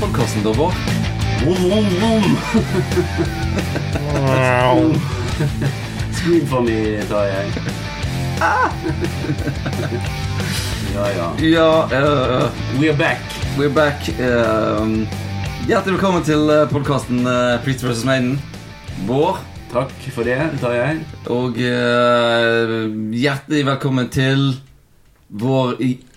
podkasten, da, Bård. For me, Tarjei. Ja, ja. Ja, We We're back. we're back. Uh, hjertelig velkommen til podkasten uh, Priest vs. Maiden. Bård. Takk for det, Tarjei. Og uh, hjertelig velkommen til vår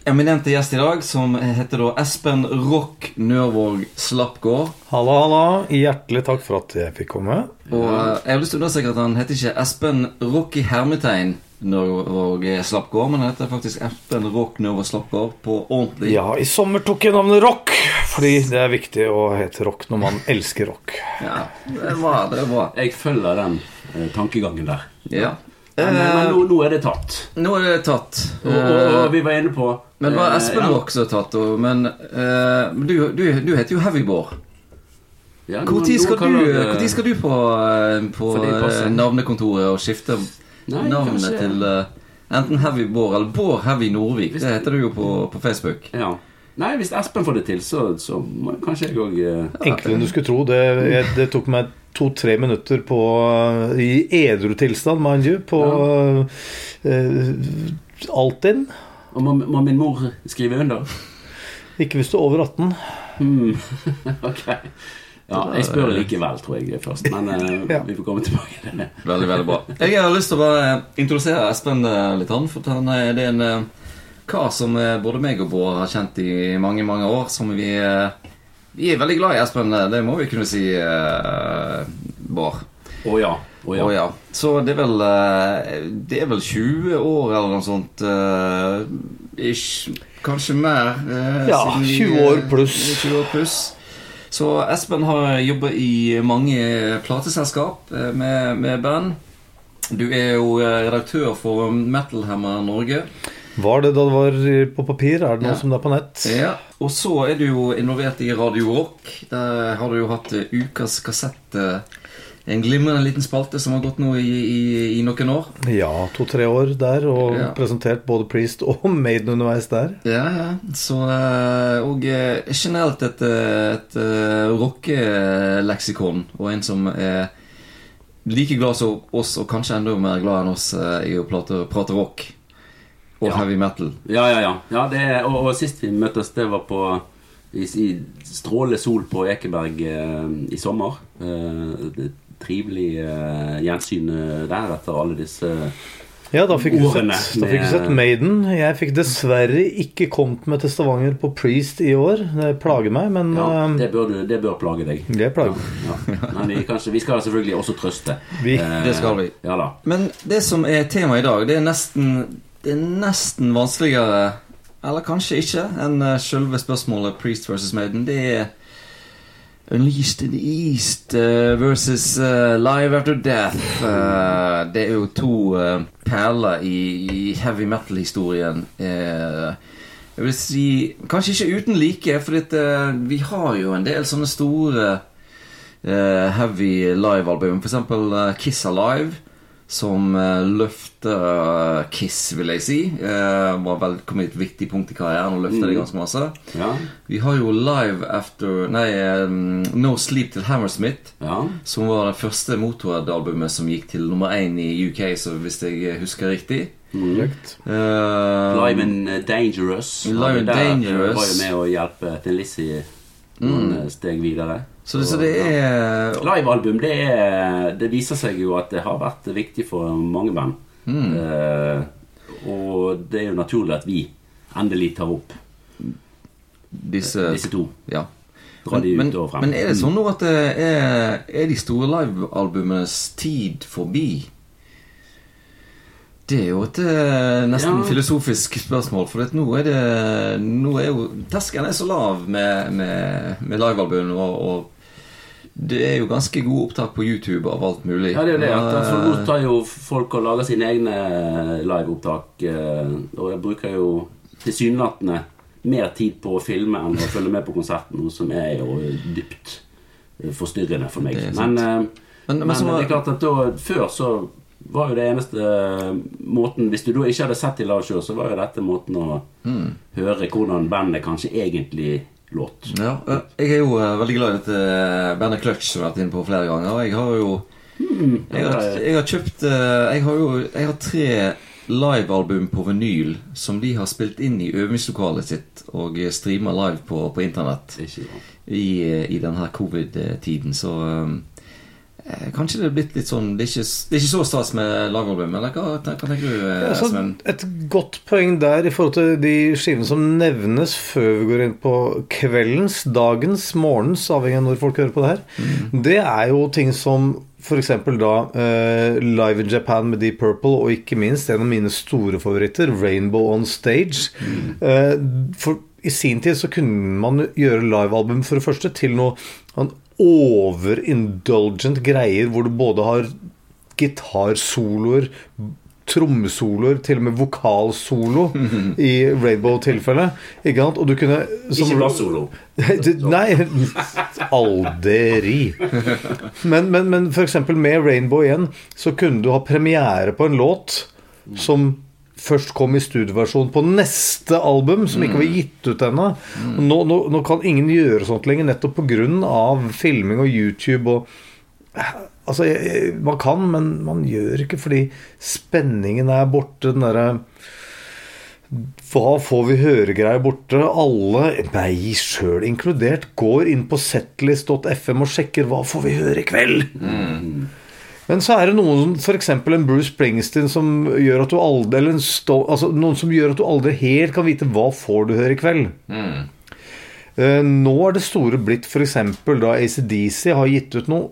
eminente gjest i dag, som heter da Espen Rock Nørvåg Slappgård. Halla, halla. Hjertelig takk for at jeg fikk komme. Og uh, jeg har lyst til å understreke at han heter ikke Espen Rocky Hermetegn Nørvåg Slappgård, men heter faktisk FN Rock Nova Slappgård på ordentlig. Ja, i sommer tok jeg navnet Rock, fordi det er viktig å hete Rock når man elsker rock. Ja, det er bra. Det er bra. Jeg følger den eh, tankegangen der. Ja. Men, men Eh, nå, nå er det tatt. nå er det tatt. Og, og, Eh, og vi var inne på men det var eh, Espen ja. Rock som er tatt, og, men uh, du, du, du heter jo Heavybår. Ja, Når skal, skal du på, eh, på eh, navnekontoret og skifte Nei, navnet kanskje- til uh, enten Heavy Bård eller Bård Heavy Nordvik? Det heter du jo på, på Facebook. Ja. Nei, hvis Espen får det til, så, så må kanskje jeg òg Enklere enn du skulle tro. Det, jeg, det tok meg to-tre minutter på i edru tilstand, mind you, på eh, Altinn. Og må, må min mor skrive under? Ikke hvis du er over 18. Hmm. ok. Ja, jeg spør likevel, tror jeg først. Men eh, Ja. vi får komme tilbake til det. Veldig, veldig bra. Jeg har lyst til å bare introdusere Espen eh, litt. Han, for han er, det en eh, kar som eh, både meg og Bård har kjent i mange, mange år. Som vi eh, Vi er veldig glad i Espen, eh, det må vi kunne si, eh, Bård. Å ja. Å ja. Ja. Så det er vel eh, Det er vel 20 år eller noe sånt. eh, ish. Kanskje mer. eh, Ja, siden 20 år eh, pluss. 20 år pluss. Så Espen har jobbet i mange plateselskap eh, med, med band. Du er jo eh, redaktør for Metal Hammer Norge. Var det da det var på papir? Er det noe Ja. som det er på nett? Ja. Og så er du jo involvert i Radio Rock. Der har du jo hatt eh, Ukas kassett. En glimrende liten spalte som har gått nå i, i, i noen år. Ja, to-tre år der, og Ja. presentert både Priest og Maiden underveis der. Ja, ja. Så, eh, og eh, generelt et, eh, et rockeleksikon, og en som er like glad som oss, og kanskje enda mer glad enn oss i å prate, prate rock og Ja. heavy metal. Ja, ja, ja. ja det, og, og sist vi møttes, det var på i, i strålende sol på Ekeberg eh, i sommer. Eh, det trivelig eh, gjensyn eh, der etter alle disse Ja, da fikk, du Ordene sett, da fikk du sett Maiden. Jeg fikk dessverre ikke kommet med til Stavanger på Priest i år. Det plager meg, men Ja, eh, det bør, du, det bør plage deg. det plager ja, Ja. Men vi, kanskje, vi skal selvfølgelig også trøste. Vi- Eh, Det skal vi. Ja da. Men det som er temaet i dag, det er nesten, det er nesten vanskeligere Eller kanskje ikke enn selve spørsmålet Priest versus Maiden. Det er Unleashed in the East eh, versus eh, Live After Death. Eh, det er jo to perler i, heavy metal-historien. Jeg vil si Kanskje ikke uten like, for vi har jo en del sånne store heavy live-album. Eksempel eh, Kiss Alive, som eh, løfter eh, Kiss, vil jeg si. Uh, var vel kommet et viktig punkt i karrieren og løfter det ganske masse. Ja. Vi har jo Live After Nei, eh, No Sleep til Hammersmith. ja. Som var det første Motorhead-albumet som gikk til nummer én i UK, så hvis jeg husker riktig. Mm. Uh, Live and Dangerous. Live and eh, Dangerous. Var jo med å hjelpe til Lizzie noen mm. steg videre. Så, det, så det er Livealbum, det, er- det viser seg jo at det har vært viktig for mange band. Mm. Eh, og det er jo naturlig at vi endelig tar opp disse, disse to. Ja. Men, men, er det sånn nå at det er, er de store livealbumenes tid forbi? Det er jo et eh, nesten Ja. filosofisk spørsmål, for nå er det Nå er jo Terskelen er så lav med, med, med livealbum, og, og det er jo ganske gode opptak på YouTube av alt mulig. Ja, det er det. At, Eh, for nå tar jo folk og lager sine egne liveopptak. eh, Og jeg bruker jo tilsynelatende mer tid på å filme enn å følge med på konserten, noe som er jo dypt eh, forstyrrende for meg. Men, eh, Men- men, men så- det er klart at da, før så var jo det eneste eh, måten Hvis du da ikke hadde sett de liveshow, så var jo dette måten å høre hvordan bandet kanskje egentlig låt. Ja, eh, jeg er jo eh, veldig glad i dette eh, bandet Clutch som jeg har vært inne på flere ganger. og Jeg har jo jeg har, jeg har kjøpt eh, Jeg har jo jeg har tre livealbum på vinyl som de har spilt inn i øvingslokalet sitt og streama live på, på internett i, eh, i denne covid-tiden. Så eh, kanskje det er blitt litt sånn Det er ikke, det er ikke så stas med livealbum, eller hva, hva tenker du, eh, Altså, et godt poeng der i forhold til de skivene som nevnes før vi går inn på kveldens, dagens, morgens, avhengig av når folk hører på det her. Det er jo ting som f.eks. da uh, Live in Japan med Deep Purple, og ikke minst en av mine store favoritter, Rainbow on Stage. Eh, for i sin tid så kunne man gjøre livealbum for det første til noe overindulgent greier hvor du både har gitarsoloer, trommesoloer, til og med vokalsolo i Rainbow-tilfellet. Ikke sant? Og du kunne som- Ikke bassolo. Nei, aldri. Men, men, men eksempel med Rainbow igjen, så kunne du ha premiere på en låt som først kom i studioversjon på neste album, som ikke var gitt ut ennå. Nå, nå, nå kan ingen gjøre sånt lenger, nettopp pga. filming og YouTube og Altså, man kan, men man gjør ikke fordi spenningen er borte. Den derre hva får vi høre-greier borte? Alle, meg sjøl inkludert, går inn på setlist.fm og sjekker hva får vi høre i kveld. Men så er det noen, f.eks. en Bruce Springsteen, som gjør at du aldri Eller sto, altså, noen som gjør at du aldri helt kan vite hva får du høre i kveld. Eh, Nå er det store blitt f.eks. da ACDC har gitt ut noe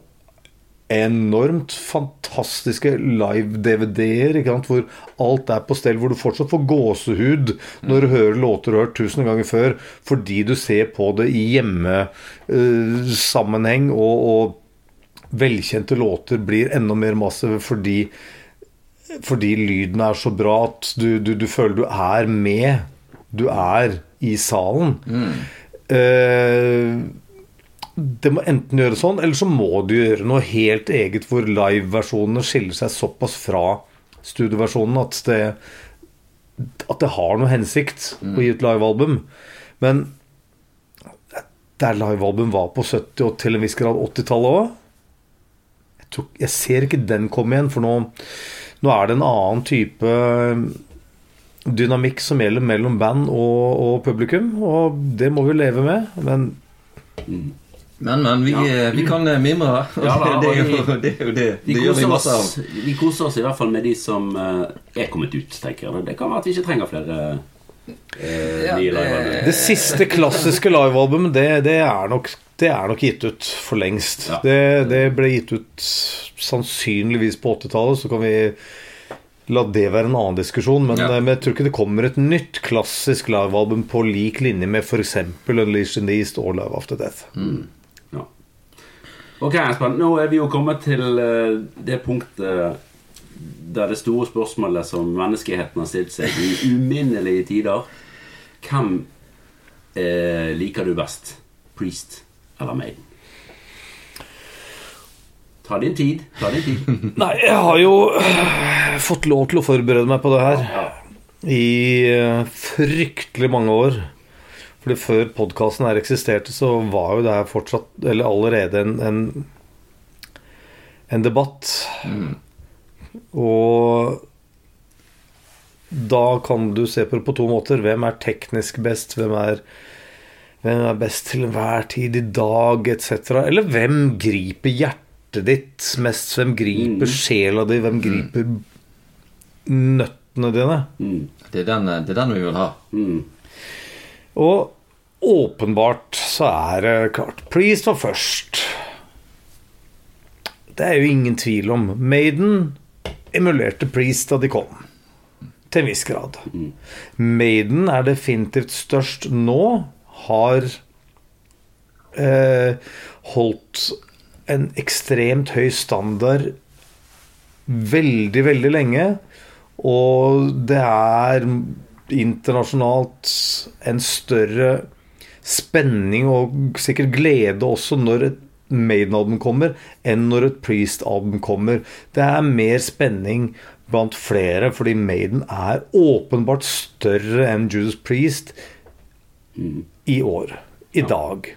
enormt fantastiske live-DVD-er, hvor alt er på stell, hvor du fortsatt får gåsehud når du hører låter du har hørt tusen ganger før, fordi du ser på det i hjemmesammenheng, og, og velkjente låter blir enda mer massive fordi fordi lyden er så bra at du, du, du føler du er med. Du er i salen. Eh, det må enten gjøre sånn, eller så må du gjøre noe helt eget hvor live-versjonene skiller seg såpass fra studioversjonen at det at det har noe hensikt å gi ut livealbum. Men der livealbum var på 70- og til en viss grad 80-tallet òg tror- jeg ser ikke den komme igjen, for nå, nå er det en annen type dynamikk som gjelder mellom band og, og publikum, og det må vi leve med. Men Men, men, vi, Ja. eh, vi kan eh, mimre. Ja, da, det, er jo, det er jo det. Vi Det gjør vi masse av. oss, vi koser oss i hvert fall med de som eh, er kommet ut, tenker jeg. Det kan være at vi ikke trenger flere eh, Ja, nye det- livealbum. det siste klassiske livealbumet, det, det, er nok, det er nok gitt ut for lengst. Ja. Det, det ble gitt ut sannsynligvis på 80-tallet, så kan vi La det være en annen diskusjon, men, Ja. eh, men jeg tror ikke det kommer et nytt klassisk livealbum på lik linje med f.eks. Unleashed in the East og Live After Death. Ja. Ok, Espen. Nå er vi jo kommet til eh, det punktet der det store spørsmålet som menneskeheten har stilt seg i uminnelige tider Hvem eh, liker du best? Priest eller Maiden? Ta din tid. Ta din tid. Nei, jeg har jo øh, fått lov til å forberede meg på det her Ja. i øh, fryktelig mange år. Fordi før podkasten her eksisterte, så var jo det her fortsatt, eller allerede, en, en, en debatt. Og da kan du se på det på to måter. Hvem er teknisk best? Hvem er, hvem er best til enhver tid i dag, etc.? Eller hvem griper hjertet ditt mest? Hvem griper sjela di? Hvem griper nøttene dine? Mm. Det er, den, det er den vi vil ha. Mm. Og åpenbart så er det klart Priest var først. Det er jo ingen tvil om. Maiden emulerte Priest da de kom. Til en viss grad. Maiden er definitivt størst nå. Har eh, holdt en ekstremt høy standard veldig, veldig lenge. Og det er internasjonalt en større spenning og sikkert glede også når et Maiden-album kommer, enn når et Priest-album kommer. Det er mer spenning blant flere, fordi Maiden er åpenbart større enn Judas Priest i år. I dag.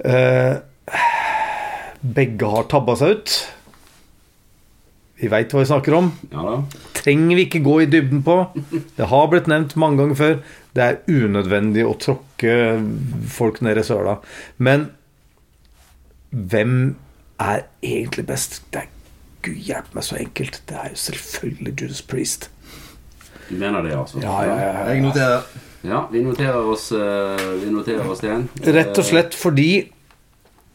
Eh, begge har tabba seg ut. Vi veit hva vi snakker om. Ja da. Trenger vi ikke gå i dybden på. Det har blitt nevnt mange ganger før. Det er unødvendig å tråkke folk ned i søla. Men hvem er egentlig best? Det er Gud hjelpe meg så enkelt. Det er jo selvfølgelig Judas Priest. Du mener det, altså? Ja, ja, ja, Jeg noterer. Ja, vi noterer oss, eh, vi noterer oss det. Rett og slett fordi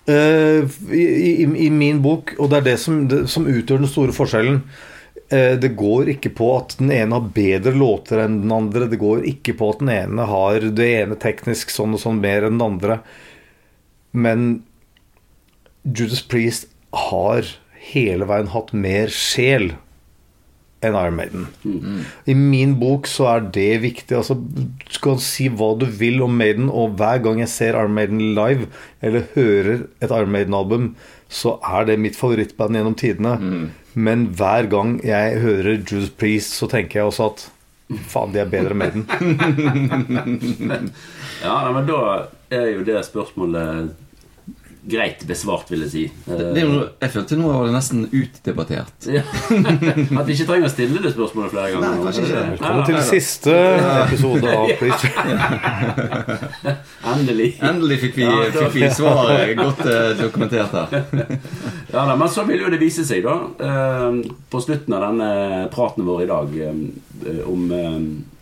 uh, i, i, I min bok, og det er det som, det, som utgjør den store forskjellen eh, Det går ikke på at den ene har bedre låter enn den andre. Det går ikke på at den ene har det ene teknisk sånn og sånn mer enn den andre. Men Judas Priest har hele veien hatt mer sjel enn Iron Maiden. I min bok så er det viktig. Altså, du kan si hva du vil om Maiden, og hver gang jeg ser Iron Maiden live, eller hører et Iron Maiden-album, så er det mitt favorittband gjennom tidene. Men hver gang jeg hører Juice Priest, så tenker jeg også at faen, de er bedre enn Maiden. Ja, men da er jo det spørsmålet greit besvart, vil jeg si. Det det noe- jeg følte nå var det nesten utdebattert. Ja. At vi ikke trenger å stille det spørsmålet flere ganger. Nei, kanskje ikke. Velkommen til siste episode av Priest. Endelig. Endelig fikk vi, Ja, fikk vi svaret godt eh, dokumentert her. Ja, da, Men så vil jo det vise seg, da, eh, på slutten av denne praten vår i dag, eh, om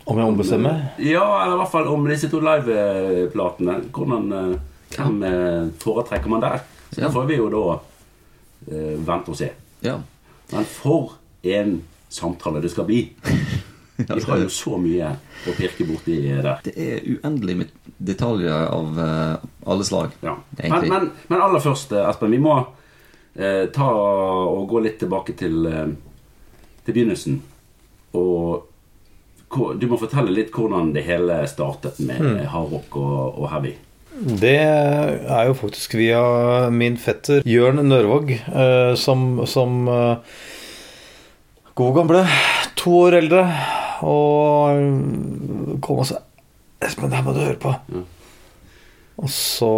Om jeg ombestemmer? Ja, eller i hvert fall om disse to liveplatene. Hvordan eh, Hvem eh, foretrekker man der? Så Ja. får vi jo da eh, vente og se. Ja. Men for en samtale det skal bli! Vi har jo så mye å pirke borti der. Det er uendelig med detaljer av uh, alle slag. Ja. Men, men, men aller først, eh, Espen, vi må uh, ta og gå litt tilbake til, uh, til begynnelsen. Og du må fortelle litt hvordan det hele startet med mm. hardrock og, og heavy. Det er jo faktisk via min fetter Jørn Nørvåg, eh, som, som eh, god gamle, to år eldre, og kom og sa Espen, det her må du høre på. Mm. Og så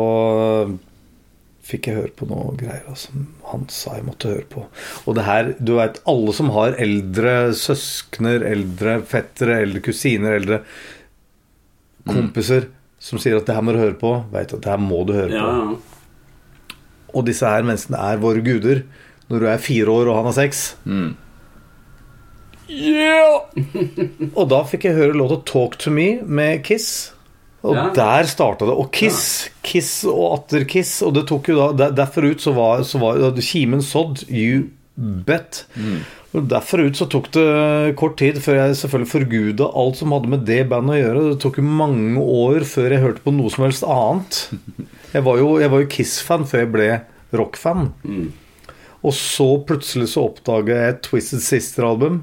fikk jeg høre på noe greier som han sa jeg måtte høre på. Og det her, du vet, alle som har eldre søskner, eldre fettere, eldre kusiner, eldre kompiser som sier at det her må du høre på, vet at det her må du høre Ja, på. Og disse her menneskene er våre guder. Når du er fire år og han er seks. Mm. og da fikk jeg høre låta 'Talk to Me' med Kiss. Og Ja. der starta det. Og Kiss, Kiss og atter Kiss. Og det tok jo da der, Derfor ut så var, så var kimen sådd. You bet. Og Derfor ut så tok det kort tid før jeg selvfølgelig forguda alt som hadde med det bandet å gjøre. Det tok jo mange år før jeg hørte på noe som helst annet. Jeg var jo, jo Kiss-fan før jeg ble rock-fan. Mm. Og så plutselig så oppdaga jeg Twisted Sister-album.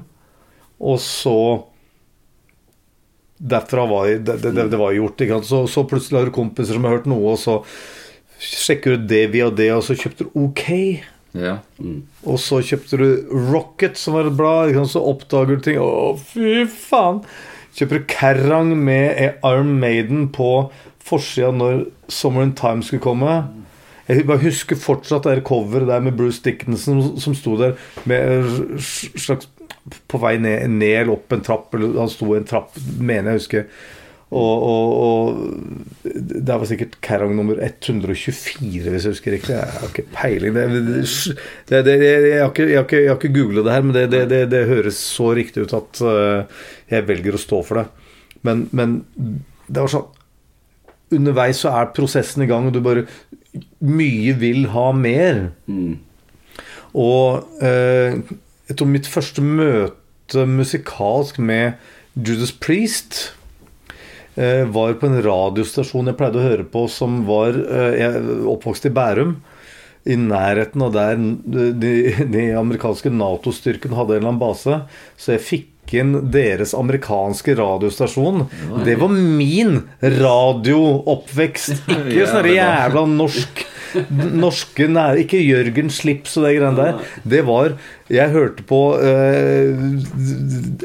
Og så Derfra var jeg, det, det, det var gjort. Ikke sant? Så, så plutselig har du kompiser som har hørt noe, og så sjekker du det via det, og så kjøpte du OK. Ja. Og så kjøpte du Rocket, som var et blad. Så oppdager du ting. Å, fy faen! Kjøper du Kerrang med Iron Maiden på forsida når Summer in Time skulle komme. Jeg bare husker fortsatt det coveret der med Bruce Dickinson som sto der med slags På vei ned, ned opp en trapp. Eller han sto i en trapp, mener jeg husker. Og, og, og det var sikkert Kerrang nummer 124, hvis jeg husker riktig. Jeg har ikke peiling. Det, det, det, jeg, har ikke, jeg, har ikke, jeg har ikke googla det her, men det, det, det, høres så riktig ut at uh, jeg velger å stå for det. Men, men det var sånn Underveis så er prosessen i gang, og du bare Mye vil ha mer. Mm. Og eh, jeg tror mitt første møte musikalsk med Judas Priest eh, var på en radiostasjon jeg pleide å høre på, som var eh, jeg oppvokst i Bærum. I nærheten av der de, de amerikanske Nato-styrken hadde en eller annen base. Så jeg fikk inn deres amerikanske radiostasjon. Det var min radiooppvekst. Ikke sånn jævla norsk norske nære Ikke Jørgen Slips og det greiene der. Det var Jeg hørte på eh,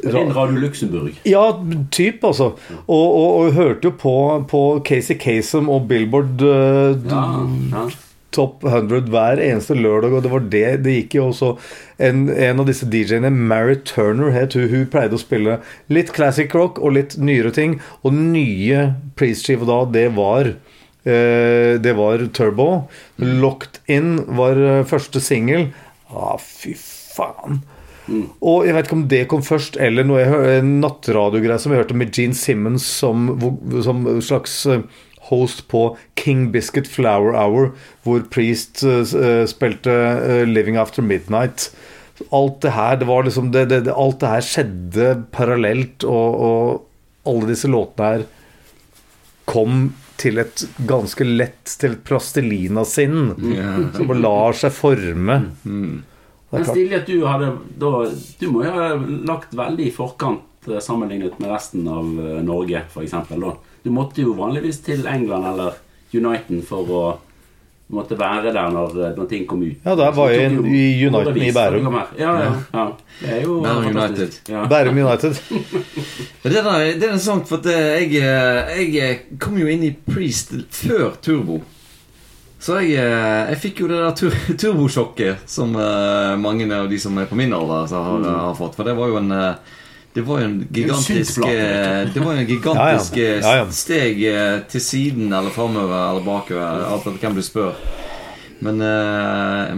Radio Luxembourg. Ja, typ, altså. Og, og, og hørte jo på, på Casey Kasem og Billboard eh, Ja, ja. Top 100 hver eneste lørdag, og det var det det gikk i. også en, en av disse DJ-ene, Mary Turner, het hun. Hun pleide å spille litt classic rock og litt nyere ting. Og nye Priest-skiva da, det var eh, Det var Turbo. Locked In var eh, første singel. Ah, fy faen. Og jeg vet ikke om det kom først, eller noe jeg hør- en nattradiogreie som jeg hørte med Gene Simmons som, som slags eh, host på King Biscuit Flower Hour, hvor Priest uh, spilte uh, Living After Midnight. Alt det her, det var liksom det, det, Alt det her skjedde parallelt, og, og alle disse låtene her kom til et ganske lett Til et plastelina-sinn som bare lar seg forme. Det Men stilig at du hadde da, Du må jo ha lagt veldig i forkant eh, sammenlignet med resten av eh, Norge, f.eks. Du måtte jo vanligvis til England eller Uniten for å måtte være der når, eh, når ting kom ut. Ja, der var jeg Så i Uniten i Bærum. Ja, ja, ja. Det er jo Bærum. United. Ja. Bærum United. Det, der, det er interessant, for at jeg, jeg kom jo inn i Priest før Turbo. Så jeg, eh, jeg fikk jo det der tur turbosjokket som eh, mange av de som er på min alder, så har, har fått. For det var jo en eh, det var jo en gigantisk Det var en gigantisk Ja, ja. Ja, steg til siden eller framover eller bakover, alt etter hvem du spør. Men,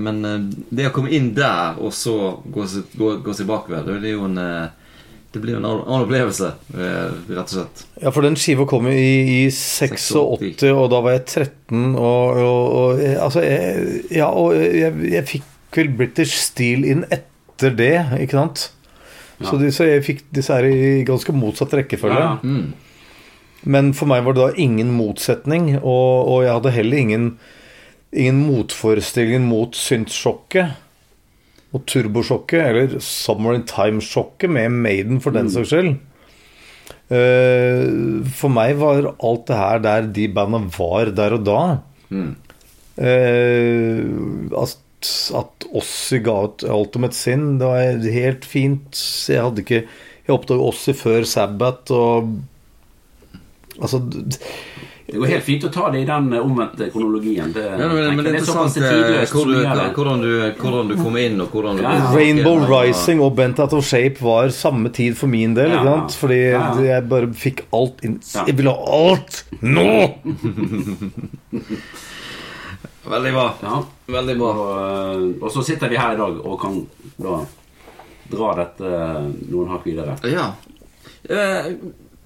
men det å komme inn der og så gå, gå, gå seg bakover, det er jo en Det blir en annen opplevelse, eh, rett og slett. Ja, for den skiva kom jo i, i 86, og da var jeg 13, og, og, og jeg- Altså, jeg, ja, og jeg, jeg fikk vel British Steel inn etter det, ikke sant? Så, de, så jeg fikk disse her i ganske motsatt rekkefølge. Ja. Mm. Men for meg var det da ingen motsetning, og, og jeg hadde heller ingen, ingen motforestilling mot syntsjokket. Og turbosjokket, eller Summer in Time-sjokket med Maiden, for den saks skyld. uh, for meg var alt det her der de banda var der og da Mm. Uh, at, at Ossi ga ut Ultimate Sin, det var helt fint. Jeg hadde ikke Jeg oppdaget Ossi før Sabbat og Altså Det går helt fint å ta det i den eh, omvendte kronologien. Det, Ja, men, men det er interessant eh, tidløst hvor du, vi gjør det. hvordan, du, hvordan du kom inn, og hvordan du Ja, ja. Rainbow Rising og Bent Out of Shape var samme tid for min del. Ja. Ikke sant? Fordi jeg bare fikk alt inn Ja. Jeg ville ha alt nå! Veldig bra. Ja. Veldig bra. Og, eh, og så sitter vi her i dag og kan da dra dette eh, noen hakk videre. Ja. Eh,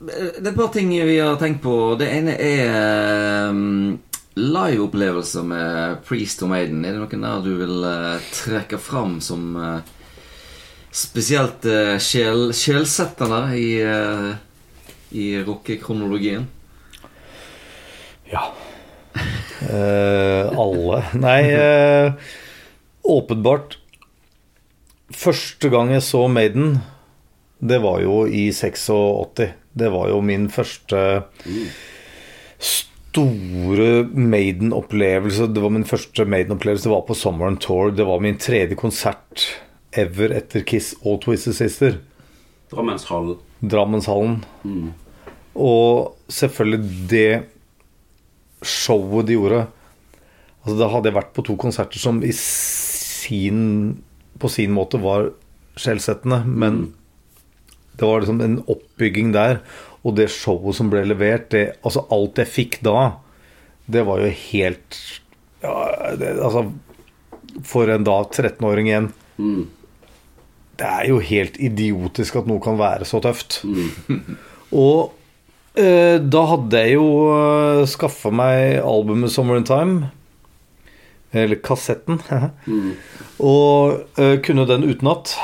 Det er et par ting vi har tenkt på. Det ene er um, liveopplevelser med Priest og Maiden. Er det noen der du vil eh, trekke fram som eh, spesielt uh, sjel, sjelsettende i, uh, i rockekronologien? Ja. Eh, alle Nei, eh, åpenbart Første gang jeg så Maiden, det var jo i 86. Det var jo min første store Maiden-opplevelse. Det var min første Maiden-opplevelse. Det var på Sommeren Tour. Det var min tredje konsert ever etter Kiss og Twisted Sister. Drammenshallen. Drammenshallen. Og selvfølgelig det showet de gjorde Altså Da hadde jeg vært på to konserter som i sin, på sin måte var skjellsettende, men det var liksom en oppbygging der. Og det showet som ble levert, det, altså alt jeg fikk da, det var jo helt ja, det, Altså For en da 13-åring igjen Mm. det er jo helt idiotisk at noe kan være så tøft. Og eh, da hadde jeg jo eh, skaffa meg albumet 'Summer in Time'. Eller kassetten. Og eh, kunne den utenat.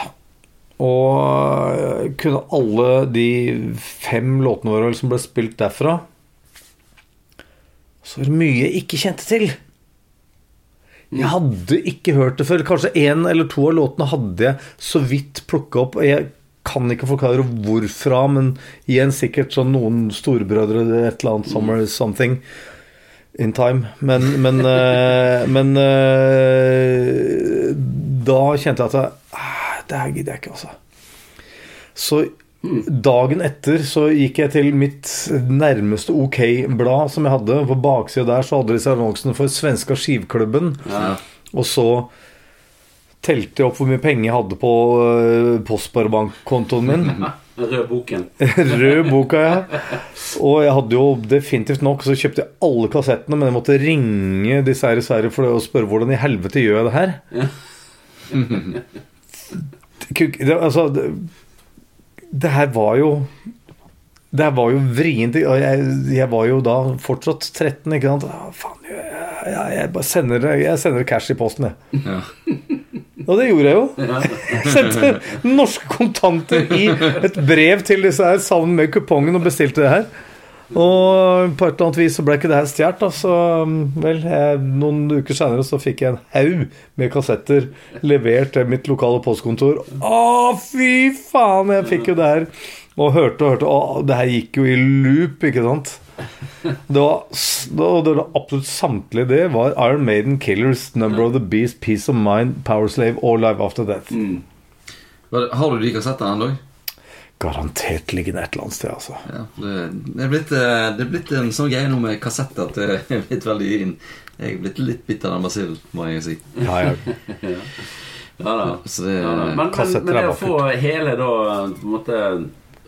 Og kunne alle de fem låtene våre som ble spilt derfra. Så var det mye jeg ikke kjente til. Jeg hadde ikke hørt det før. Kanskje én eller to av låtene hadde jeg så vidt plukka opp. Jeg kan ikke forklare hvorfra, men igjen sikkert sånn noen storebrødre et eller annet Summer Something. in time. Men, men, eh, men eh, da kjente jeg at jeg, det her gidder jeg ikke, altså. Så dagen etter så gikk jeg til mitt nærmeste OK-blad som jeg hadde. På baksida der så hadde disse annonsene for Svenska Skivklubben. Ja. Og så telte jeg opp hvor mye penger jeg hadde på uh, postsparebankkontoen min. Rød boken. Rød boka, ja. Og jeg hadde jo definitivt nok, så kjøpte jeg alle kassettene, men jeg måtte ringe disse her i Sverige for å spørre hvordan i helvete gjør jeg det her. Kuk- det, altså det, det her var jo Det her var jo vrient. Jeg, jeg var jo da fortsatt 13, ikke sant. Ah, faen, jeg, jeg, jeg bare sender, jeg sender cash i posten, jeg. Ja. Og det gjorde jeg jo. Jeg sendte norske kontanter i et brev til disse her sammen med kupongen og bestilte det her. Og på et eller annet vis så ble ikke det her stjålet. da, Så vel, jeg, noen uker senere så fikk jeg en haug med kassetter levert til mitt lokale postkontor. Å, fy faen! Jeg fikk jo det her. Og hørte og hørte. Å, det her gikk jo i loop, ikke sant? Det var, det var absolutt samtlige det var Iron Maiden, Killers, Number of the Beast, Peace of Mind, Power Slave og Live After Death. Mm. Har du de kassettene ennå? Garantert liggende et eller annet sted, altså. Ja, det, det, er blitt, eh, det er blitt en sånn greie nå med kassetter at det er blitt veldig inn. Jeg er blitt litt bitt av den basillen, må jeg si. Ja, ja. Ja da. Så det, Ja, da. Men, men, men det å få hele da på en måte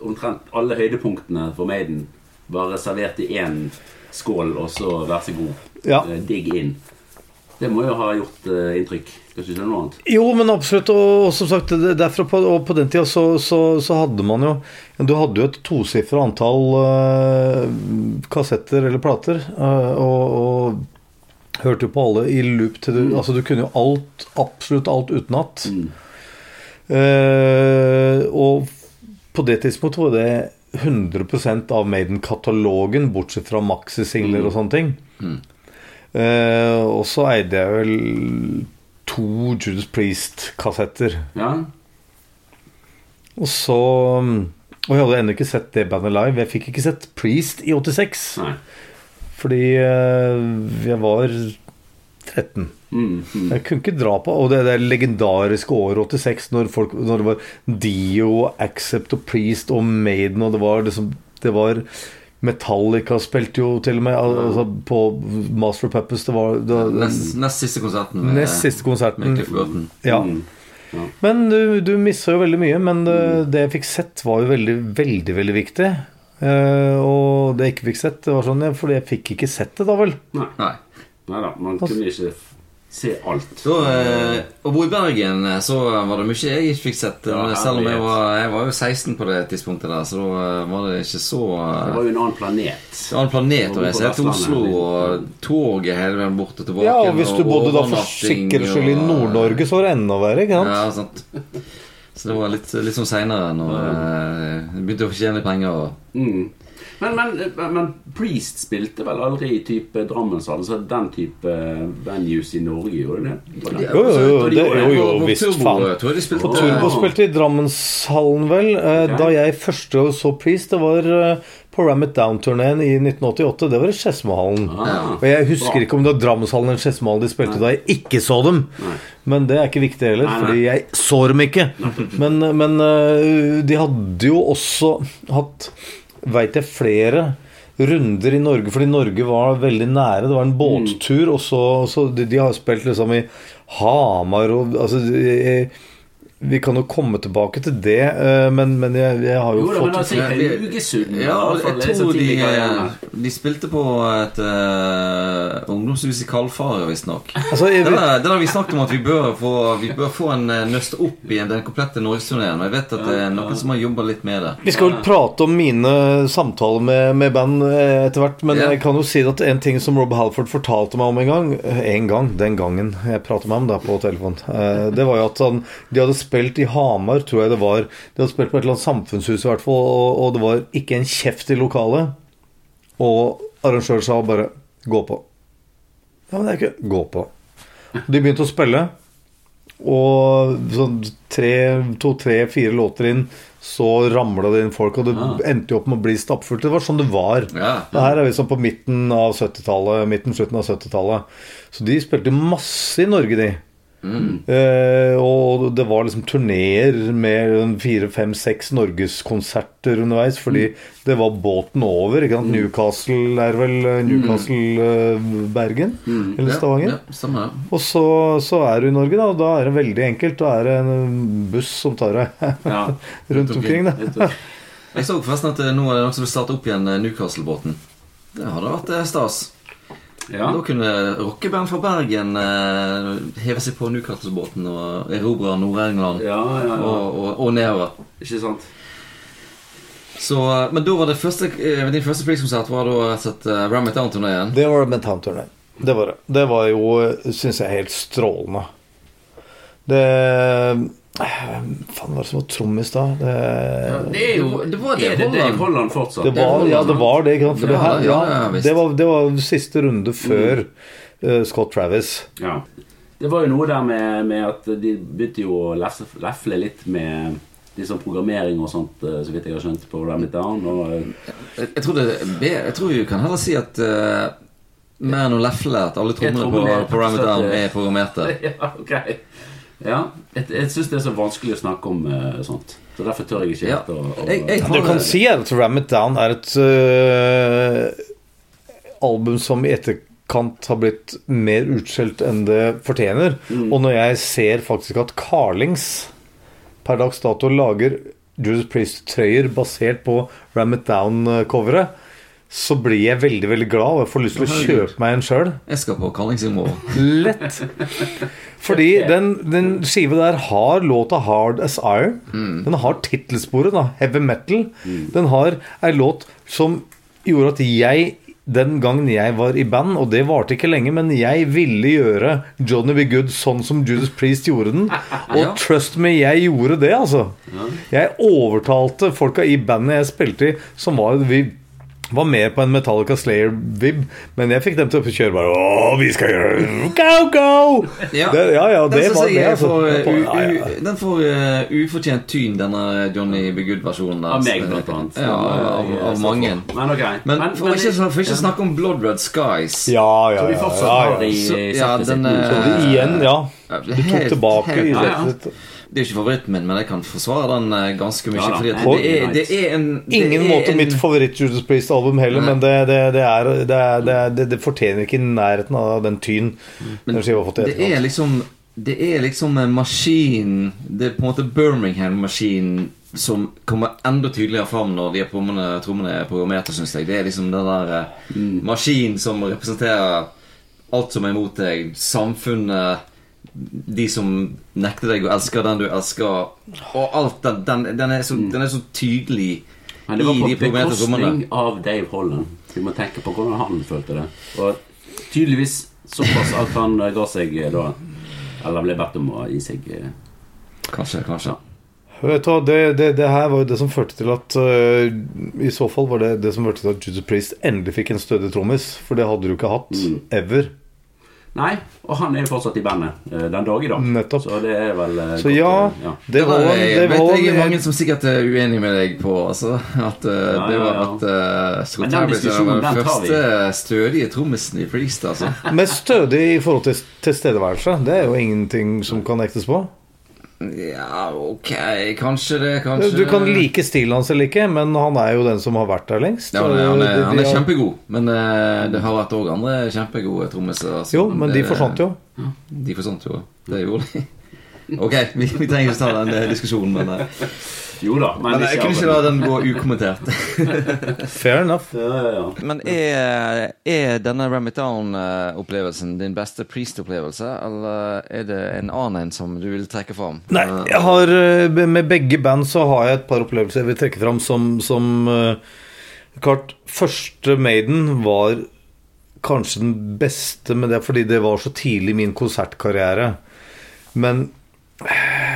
omtrent alle høydepunktene for Maiden bare servert i én skål, og så vær så god, Ja. eh, digg inn. Det må jo ha gjort eh, inntrykk. Skal ikke si noe annet. Jo, men absolutt. Og, og som sagt, derfra på, og på den tida så, så, så hadde man jo Du hadde jo et tosifra antall eh, kassetter eller plater. eh, og, og hørte jo på alle i loop til du Altså, du kunne jo alt, absolutt alt utenat. Mm. Eh, og på det tidspunktet var det 100% av Maiden-katalogen, bortsett fra maxisingler og sånne ting. Eh, og så eide jeg vel to Judas Priest-kassetter. Ja. Og så Og jeg hadde ennå ikke sett det bandet live. Jeg fikk ikke sett Priest i 86. Nei. Fordi eh, jeg var 13. Mm, mm. Jeg kunne ikke dra på Og det, det legendariske året 86, når, folk, når det var Dio, Accept og Priest og Maiden, og det var liksom Det var Metallica spilte jo til og med altså, på Master of Puppets. Det var, det den nest, nest siste konserten. med- nest siste konserten. med Ja. Mm. Ja. Men du, du missa jo veldig mye. Men det, det jeg fikk sett, var jo veldig, veldig veldig viktig. Eh, og det jeg ikke fikk sett, det var sånn ja, Fordi jeg fikk ikke sett det, da vel. Nei. Nei. Da, man kunne ikke se alt. Så, eh, å bo i Bergen, eh, så var det mye jeg ikke fikk sett. Ja, eh, selv om jeg var, jeg var jo 16 på det tidspunktet der, så da var det ikke så Det var jo en annen planet. En annen planet å reise til Oslo, og toget hele veien bort og tilbake. Ja, og hvis du og bodde da for sikkerhets skyld i Nord-Norge, så var det enda verre, ikke sant? Ja, sant. Så det var litt, litt sånn seinere, når jeg begynte å tjene penger. Og, Mm. Men, men, men Priest spilte vel aldri i type Drammenshallen, så den type venues i Norge, gjorde det? Det? Jo, jo, jo, Og det, jo, jo visst faen. På Turbo spilte i Drammenshallen, vel. Eh, Da jeg første gang så Priest, det var eh, på Ram It Down-turneen i 1988. Det var i Skedsmohallen. Ah, Og jeg husker bra. ikke om det var Drammenshallen eller Skedsmohallen de spilte da jeg ikke så dem. Nei. Men det er ikke viktig heller, Nei, fordi jeg så dem ikke. Men, men de hadde jo også hatt, veit jeg, flere runder i Norge, fordi Norge var veldig nære. Det var en båttur, og så, så de, de har spilt liksom i Hamar og altså de, Vi kan jo komme tilbake til det, øh, men, men jeg, jeg har jo, Jo da, men fått altså i Haugesund Ja, jeg tror de, karrieren. de spilte på et uh, ungdomshus i Kalfaret, visstnok. altså, jeg, det har vi snakket om at vi bør få, vi bør få en nøst opp i den komplette norgesturneen. Og jeg vet at det er noen som har jobba litt med det. Vi skal vel prate om mine samtaler med, med band eh, etter hvert, men Ja. jeg kan jo si at en ting som Rob Halford fortalte meg om en gang eh, En gang, den gangen jeg pratet med ham da på telefon, eh, det var jo at han, de hadde spilt i Hamar, tror jeg det var. De hadde spilt på et eller annet samfunnshus i hvert fall, og, og det var ikke en kjeft i lokalet. Og arrangøren sa bare 'gå på'. Ja, men det er ikke 'gå på'. De begynte å spille, Og sånn tre, to, tre, fire låter inn, så ramla det inn folk, og det Ah. endte jo opp med å bli stappfullt. Det var sånn det var. Ja. Det her er vi sånn på midten av 70-tallet, midten, slutten av 70-tallet. Så de spilte masse i Norge, de. Eh, og det var liksom turneer med fire, fem, seks norgeskonserter underveis, fordi det var båten over. Ikke sant? Newcastle er vel eh, Newcastle eh, Bergen? Eller Stavanger? Ja, ja. Og så, så er du i Norge, da, og da er det veldig enkelt. Da er det en buss som tar deg Ja. rundt omkring. Da. Jeg så forresten at nå er det noen som vil starte opp igjen Newcastle-båten. Det hadde vært stas. Ja. Da kunne rockeband fra Bergen eh, heve seg på Newcastle-båten og erobre Nord-England Ja, ja, ja. og, og, og nedover. Ikke sant? Så, eh, men da var det første eh, din første Priest-konsert var da slett uh, Ram It Down-turneen. Det var Ram It Down-turneen. Det var det. Det var jo, syns jeg, helt strålende. Det Hvem faen var det som var trommis da? Det, Det er jo Det var Er det Dave Holland. Fortsatt? det var, ja, det var det. Ikke sant? For det, Ja, her, ja, ja, ja, det, var, det var siste runde før uh, Scott Travis. Ja. Det var jo noe der med, med at de begynte jo å lefle litt med liksom programmering og sånt, eh, så vidt jeg har skjønt, på Ram It Down. Og, Jeg, jeg, tror det, jeg tror vi kan heller si at uh, mer enn å lefle at alle trommene på, på Ram It Down er programmerte. ja, ok. Ja, jeg, jeg syns det er så vanskelig å snakke om uh, sånt. Så derfor tør jeg ikke Ja. å, å Jeg- jeg du kan si, at Ram It Down er et uh, album som i etterkant har blitt mer utskjelt enn det fortjener. Og når jeg ser faktisk at Carlings per dags dato lager Judas Priest-trøyer basert på Ram It Down-coveret, så blir jeg veldig veldig glad, og jeg får lyst til å kjøpe meg en sjøl. Jeg skal på Kallings. Lett. Fordi den, den skiva der har låta 'Hard As Iron'. Den har tittelsporet, da. Heavy metal. Den har ei låt som gjorde at jeg den gangen jeg var i band, og det varte ikke lenge, men jeg ville gjøre Johnny Be Good sånn som Judas Priest gjorde den. Og trust me, jeg gjorde det, altså. Jeg overtalte folka i bandet jeg spilte i, som var vi var mer på en Metallica Slayer-vib, men jeg fikk dem til å kjøre bare Å, vi skal gjøre Go, go! Ja, Det, ja, ja, det var det. Altså. får, uh, u, ja, ja. u, den får uh, ufortjent tyn, denne Johnny Be Good-versjonen. Av meg, blant annet. Ja, av, av mange. Men okay. Men for ikke, for ikke snakke om Blood Red Skies Ja, ja, Så vi ja, fortsatt ja, har ja. det i ja, det- Igjen, ja. Du tok Helt- tilbake helt- i ja, ja. settet ditt. Det er ikke favoritten min, men jeg kan forsvare den eh, ganske mye. Ja fordi at det, er, det er en det Ingen er måte en, mitt favoritt-Judas Priest-album heller, Nei. men det, det, det, er, det, er, det, er, det, det fortjener ikke nærheten av den tyn Men, Det er liksom Det er liksom en maskin Det er på en måte Birmingham-maskin som kommer enda tydeligere fram når de er trommene, er programmerte, syns jeg. Det er liksom den der eh, maskin som representerer alt som er imot deg. Samfunnet, de som nekter deg å elske den du elsker, og alt den, den, den, er, så, den er så tydelig Men det var på de bekostning av Dave Holland. Vi må tenke på hvordan han følte det. Og tydeligvis såpass at han eh, ga seg eh, da Eller ble bedt om å gi seg. eh. Kanskje, kanskje. Vet du hva, det, det, det her var jo det som førte til at uh, I så fall var det det som førte til at Judas Priest endelig fikk en stødig trommis. For det hadde du ikke hatt. Mm. Ever. Nei, og han er jo fortsatt i bandet eh, den dag i dag. Nettopp. Så det er vel eh, Så godt, ja, eh, ja. det var, jeg det vet var jeg er mange som sikkert er uenig med deg på. Altså, at uh, Ja, det ja, var at uh, Scott Men den er diskusjonen, den den tar vi. første stødige trommisen i Priest. Altså. mest stødig i forhold til tilstedeværelse. Det er jo ingenting som kan nektes på. Ja, ok, kanskje det, kanskje Du kan like stilen hans eller ikke, men han er jo den som har vært der lengst. ja, han, er, han, er, han er kjempegod, men eh, det har vært òg andre kjempegode trommiser. altså. Jo, men de forsvant jo. De forsvant jo. Det gjorde de. Ok, vi, vi trenger ikke ta den eh, diskusjonen, men, eh, Jo da, men, men jeg kunne ikke la den gå ukommentert. Fair enough. Ja, ja, ja. Men er, er denne Ram It Down-opplevelsen din beste Priest-opplevelse, eller er det en annen en som du vil trekke fram? Nei, jeg har øh, Med begge band så har jeg et par opplevelser jeg vil trekke fram som, som øh, Klart, første Maiden var kanskje den beste, men det er fordi det var så tidlig i min konsertkarriere. Men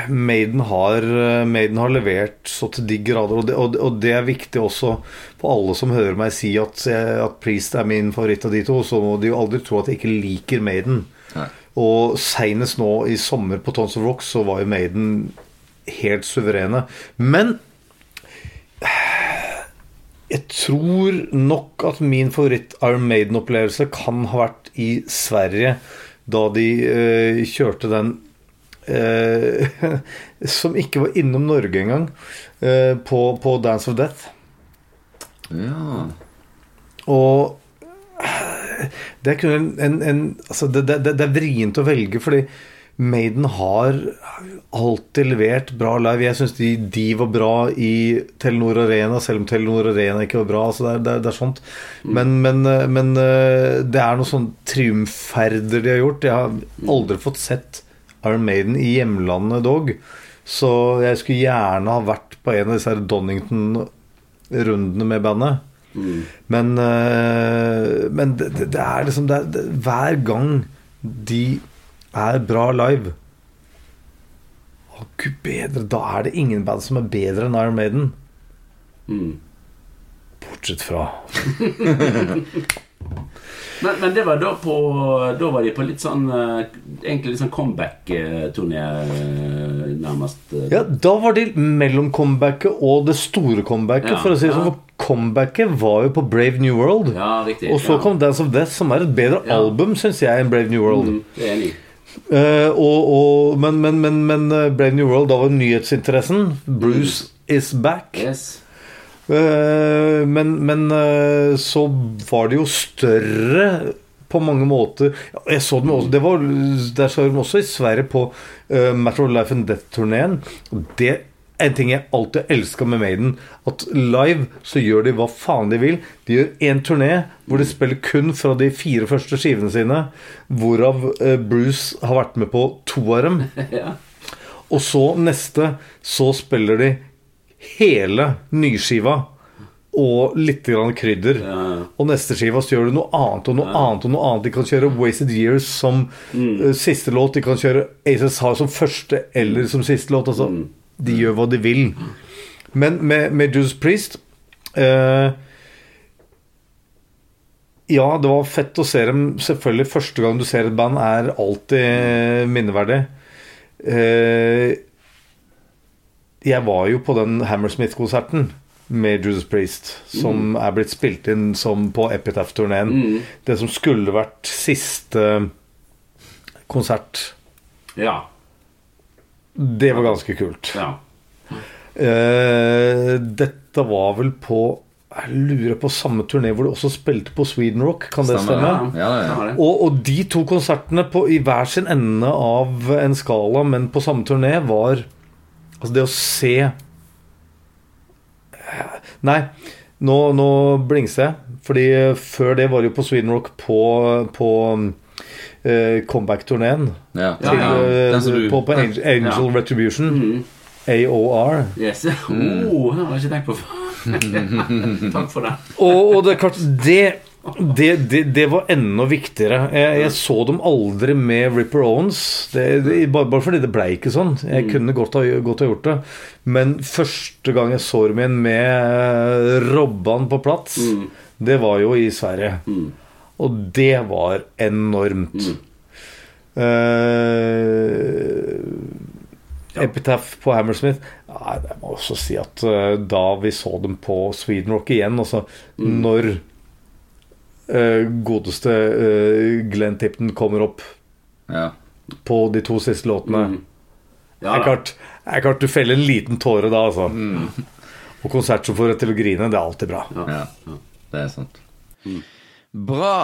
Maiden har, øh, Maiden har levert så til de grader, og det, og, og det er viktig også for alle som hører meg si at, at Priest er min favoritt av de to, så må de jo aldri tro at jeg ikke liker Maiden. Nei. Og seinest nå i sommer på Tons of Rock så var jo Maiden helt suverene. Men jeg tror nok at min favoritt Iron Maiden-opplevelse kan ha vært i Sverige, da de eh, kjørte den eh, Som ikke var innom Norge engang, eh, på, på Dance of Death. Ja. Og det er, en, en, en, altså det, det, det er vrient å velge, fordi Maiden har alltid levert bra live. Jeg syns de, de, var bra i Telenor Arena, selv om Telenor Arena ikke var bra. Altså det, er, det, er, det, er, sånt. Men, men, men, det er noen sånne triumferder de har gjort. Jeg har aldri fått sett Iron Maiden i hjemlandet dog. Så jeg skulle gjerne ha vært på en av disse Donington-rundene med bandet. Mm. Men, men det, er liksom Hver gang de er bra live Å, gud bedre Da er det ingen band som er bedre enn Iron Maiden. Mm. Bortsett fra men, men, det var da på Da var de på litt sånn eh, Egentlig litt sånn comeback-turné, eh, nærmest. Ja, da var de mellom comebacket og det store comebacket, ja, for å si det ja. sånn. Comebacket var jo på Brave New World. Ja, riktig, og så kom Dance of Death, som er et bedre album, syns jeg, enn Brave New World. Mm, det er enig Uh, og, og, men, men, men, men Brave New World, da var nyhetsinteressen. Bruce mm. is back. Yes. Uh, men, men uh, så var det jo større på mange måter. Jeg så dem også, det var, Der så de også i Sverige på uh, Matter of Life and Death-turneen. Det en ting jeg alltid elska med Maiden, at live så gjør de hva faen de vil. De gjør én turné hvor de spiller kun fra de fire første skivene sine, hvorav uh, Bruce har vært med på to av dem. Og så neste så spiller de hele nyskiva og litt grann krydder. Ja. Og neste skiva så gjør du noe annet og noe ja. annet. og noe annet De kan kjøre Wasted Years som mm. uh, siste låt. De kan kjøre Aces High som første eller som siste låt. Altså. Mm. De gjør hva de vil. Men med, med Judas Priest eh, Ja, det var fett å se dem. Selvfølgelig, første gang du ser et band, er alltid minneverdig. Eh, jeg var jo på den Hammersmith-konserten med Judas Priest, som mm. er blitt spilt inn som på Epitaph-turneen. Mm. Det som skulle vært siste konsert. Ja. Det var ganske kult. Ja. Uh, dette var vel på Jeg lurer på samme turné hvor de også spilte på Sweden Rock. Kan det stemme? Ja. Ja, og, og, de to konsertene på, i hver sin ende av en skala, men på samme turné, var Altså, det å se Nei, nå, nå blingser jeg. Fordi før det var det jo på Sweden Rock på, på uh, comeback-turneen. Ja. Ja, ja. du... på, på, Angel, Angel Retribution. Mm. AOR. Yes. Oh, det har jeg ikke tenkt på Takk for det. og, og, det er klart Det, det, det, det var enda viktigere. Jeg, jeg, så dem aldri med Ripper Owens. bare, bare, fordi det ble ikke sånn. Jeg mm. kunne godt ha, godt ha, gjort det. Men første gang jeg så dem igjen med Robban på plass, mm. det var jo i Sverige. Mm. Og det var enormt. Uh, Epitaph på Hammersmith Nei, Jeg må også si at uh, da vi så dem på Sweden Rock igjen Altså mm. når godeste Glenn Tipton kommer opp ja. på de to siste låtene mm. ja, er klart, er klart du feller en liten tåre da, altså. Mm. Og konsert som får deg til å grine, det er alltid bra. Ja, det er sant. Mm. Bra.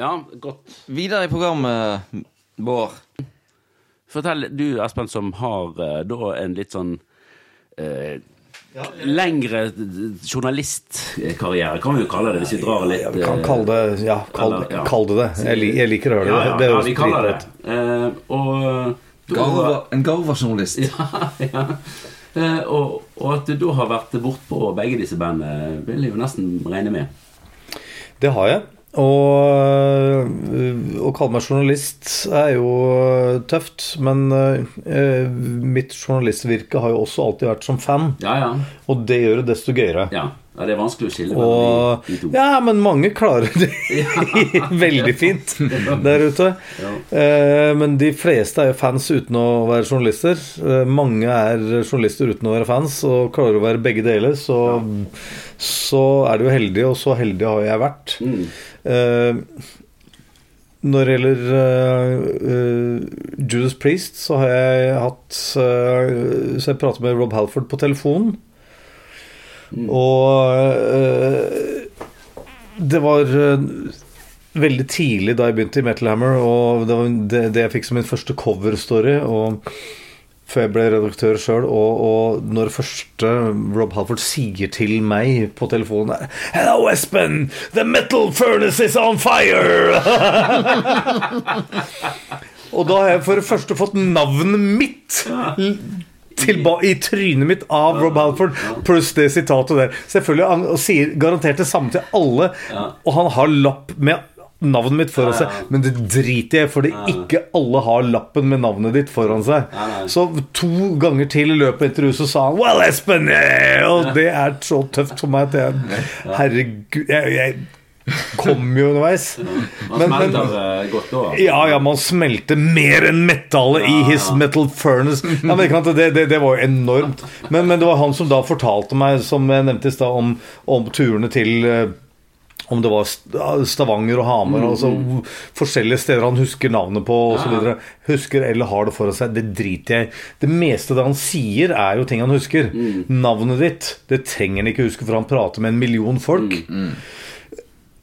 Ja, godt. Videre i programmet, Bård. Fortell, du Espen, som har uh, da en litt sånn ja. Lengre journalistkarriere, kan vi jo kalle det, hvis vi drar litt ja, Vi kan kalle det ja, kall, eller, ja. Kall det det. Jeg, jeg, liker å høre det. det, ja, vi kaller det uh, og Garva, En Garva-journalist. Ja, ja. Uh, og, og, at du da har vært bortpå begge disse bandene, vil jeg jo nesten regne med. Det har jeg. Og øh, å kalle meg journalist er jo øh, tøft, men uh, mitt journalistvirke har jo også alltid vært som fan. Ja, ja. Og det gjør det desto gøyere. Ja. Ja, det er vanskelig å skille mellom de, to. Ja, men mange klarer det veldig fint der ute. Ja. Eh, Men de fleste er jo fans uten å være journalister. Eh, Mange er journalister uten å være fans, og klarer å være begge deler. Så, så er du jo heldig, og så heldig har jeg vært. Mm. Eh, Når det gjelder eh, Judas Priest, så har jeg hatt uh, Så jeg pratet med Rob Halford på telefonen. Og eh, det var eh, veldig tidlig da jeg begynte i Metal Hammer, og det var det, det jeg fikk som min første coverstory. Før jeg ble redaktør sjøl, og, og når første Rob Halford sier til meg på telefonen Hello, Espen! The metal furnace is on fire! og da har jeg for det første fått navnet mitt i trynet mitt av Rob Halford, pluss det sitatet der. Selvfølgelig, Han sier garantert det samme til alle, og han har lapp med navnet mitt foran seg, men det driter jeg fordi ikke alle har lappen med navnet ditt foran seg. Så to ganger til i løpet av intervjuet så sa han 'Well, Espen!' eh», Og det er så tøft for meg at jeg Herregud Jeg, jeg kom jo underveis. Man Men- men- smelter eh, godt da. Ja, ja, man smelter mer enn metallet i his ja. metal furnace. Ja, men det, det, det var jo enormt. Men, men det var han som da fortalte meg, som jeg nevnte i stad, om, om turene til eh, om det var Stavanger og Hamar, altså forskjellige steder han husker navnet på osv. Ja. Husker eller har det foran seg. Det driter jeg i. Det meste det han sier, er jo ting han husker. Navnet ditt, det trenger han ikke huske, for han prater med en million folk.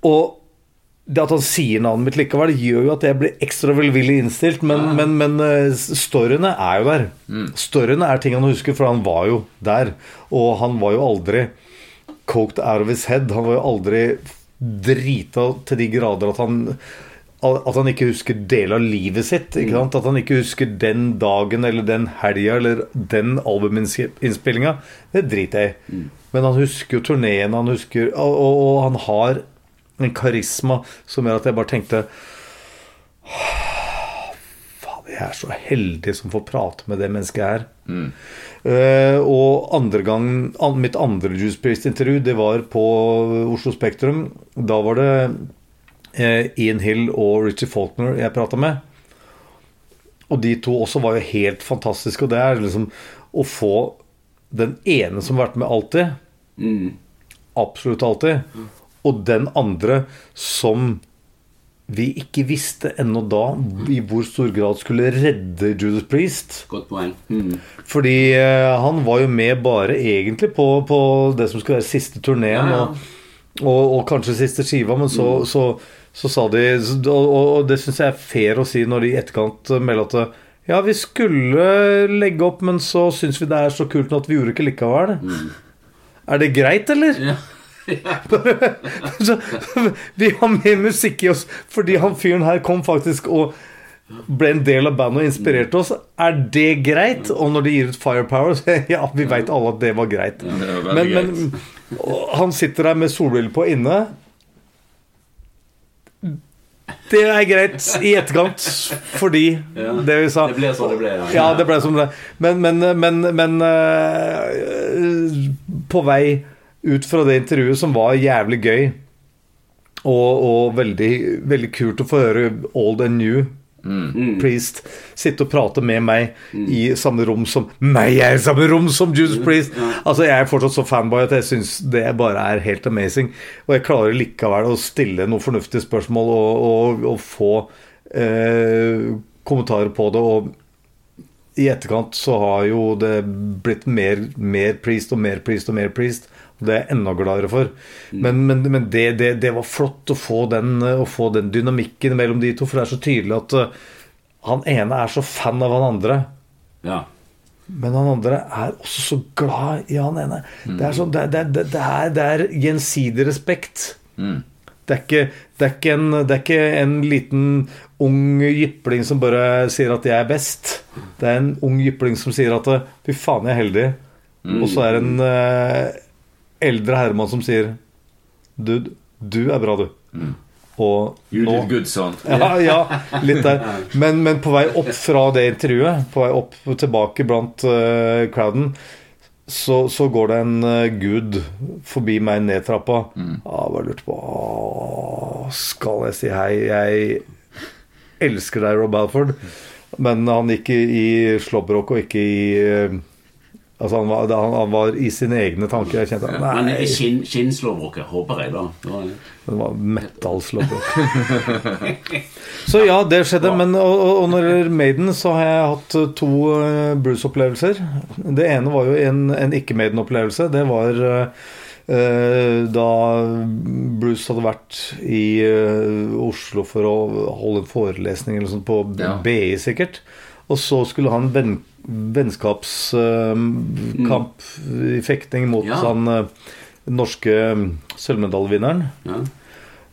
Og det at han sier navnet mitt likevel, gjør jo at jeg blir ekstra velvillig innstilt. Men, men, men eh, storyene er jo der. Storyene er ting han husker, for han var jo der. Og han var jo aldri coked out of his head. Han var jo aldri drita til de grader at han at han ikke husker del av livet sitt. Ikke sant? At han ikke husker den dagen eller den helga eller den albuminnspillinga. Det driter jeg i. Men han husker jo turneen, han husker og, og, og han har en karisma som gjør at jeg bare tenkte Faen, jeg er så heldig som får prate med det mennesket her. Uh, og andre gang an, Mitt andre Juice Priest-intervju Det var på Oslo Spektrum. Da var det uh, Ian Hill og Richie Faulkner jeg prata med. Og de to også var jo helt fantastiske. Og det er liksom å få den ene som har vært med alltid, Mm. absolutt alltid, og den andre som vi ikke visste ennå da i hvor stor grad skulle redde Judas Priest. Godt poeng. Mm. Fordi eh, han var jo med bare egentlig på, på det som skulle være siste turneen, Ja, ja. og, og, og kanskje siste skiva, men så, så, så sa de Og, og, det syns jeg er fair å si når de i etterkant melder at ja, vi skulle legge opp, men så syns vi det er så kult nå at vi gjorde ikke likevel. Er det greit, eller? Ja. Så, vi har mer musikk i oss fordi han fyren her kom faktisk og ble en del av bandet og inspirerte oss. Er det greit? Og når de gir ut Firepower, så ja, vi veit alle at det var greit. Men, men han sitter der med solbriller på inne. Det er greit i etterkant, fordi Ja. det vi sa Det ble sånn det ble. ja, det ble som det. Men, men, men, men uh, På vei ut fra det intervjuet, som var jævlig gøy, og, og veldig, veldig kult å få høre Old and New Mm. Priest sitte og prate med meg i samme rom som meg er i samme rom som Judas Priest. Altså Jeg er fortsatt så fanboy at jeg syns det bare er helt amazing. Og jeg klarer likevel å stille noen fornuftige spørsmål og, og, og få eh, kommentarer på det. Og i etterkant så har jo det blitt mer, mer priest og mer priest og mer priest. Det er jeg enda gladere for. Men, men, men det, det, det var flott å få, den, å få den dynamikken mellom de to, for det er så tydelig at eh, han ene er så fan av han andre. Ja. Men han andre er også så glad i han ene. Det, er sånn, det, det, det, er, det er gjensidig respekt. Det er, ikke, det, er ikke en, det er ikke en liten ung jypling som bare sier at 'jeg er best'. Det er en ung jypling som sier at 'fy faen, jeg er heldig'. Og så er det en eh, eldre Herman som sier 'dude, du er bra, du'. Og You nå did good, son. ja, ja, litt der. Men, men på vei opp fra det intervjuet, på vei opp tilbake blant uh, crowden, så, så går det en uh, gud forbi meg ned trappa. Ja, jeg bare lurte på å, Skal jeg si hei? Jeg elsker deg, Rob Balford. Men han gikk i, i slåbrok og ikke i eh, Altså, han var, han, han var i sine egne tanker. Jeg kjente Men skin, skinnslåbroket, håper jeg, da. Det var- det var metal-slåbrok. så ja, det skjedde. Men og, og, når det gjelder Maiden, så har jeg hatt eh, to eh, Bruce-opplevelser. Det ene var jo en, en ikke-Maiden-opplevelse. Det var eh, da Bruce hadde vært i Oslo for å holde en forelesning eller sånt på Ja. BI, sikkert. Og så skulle han venn, vennskapskamp i fekting mot Ja. han eh, norske mm, sølvmedaljevinneren. Ja.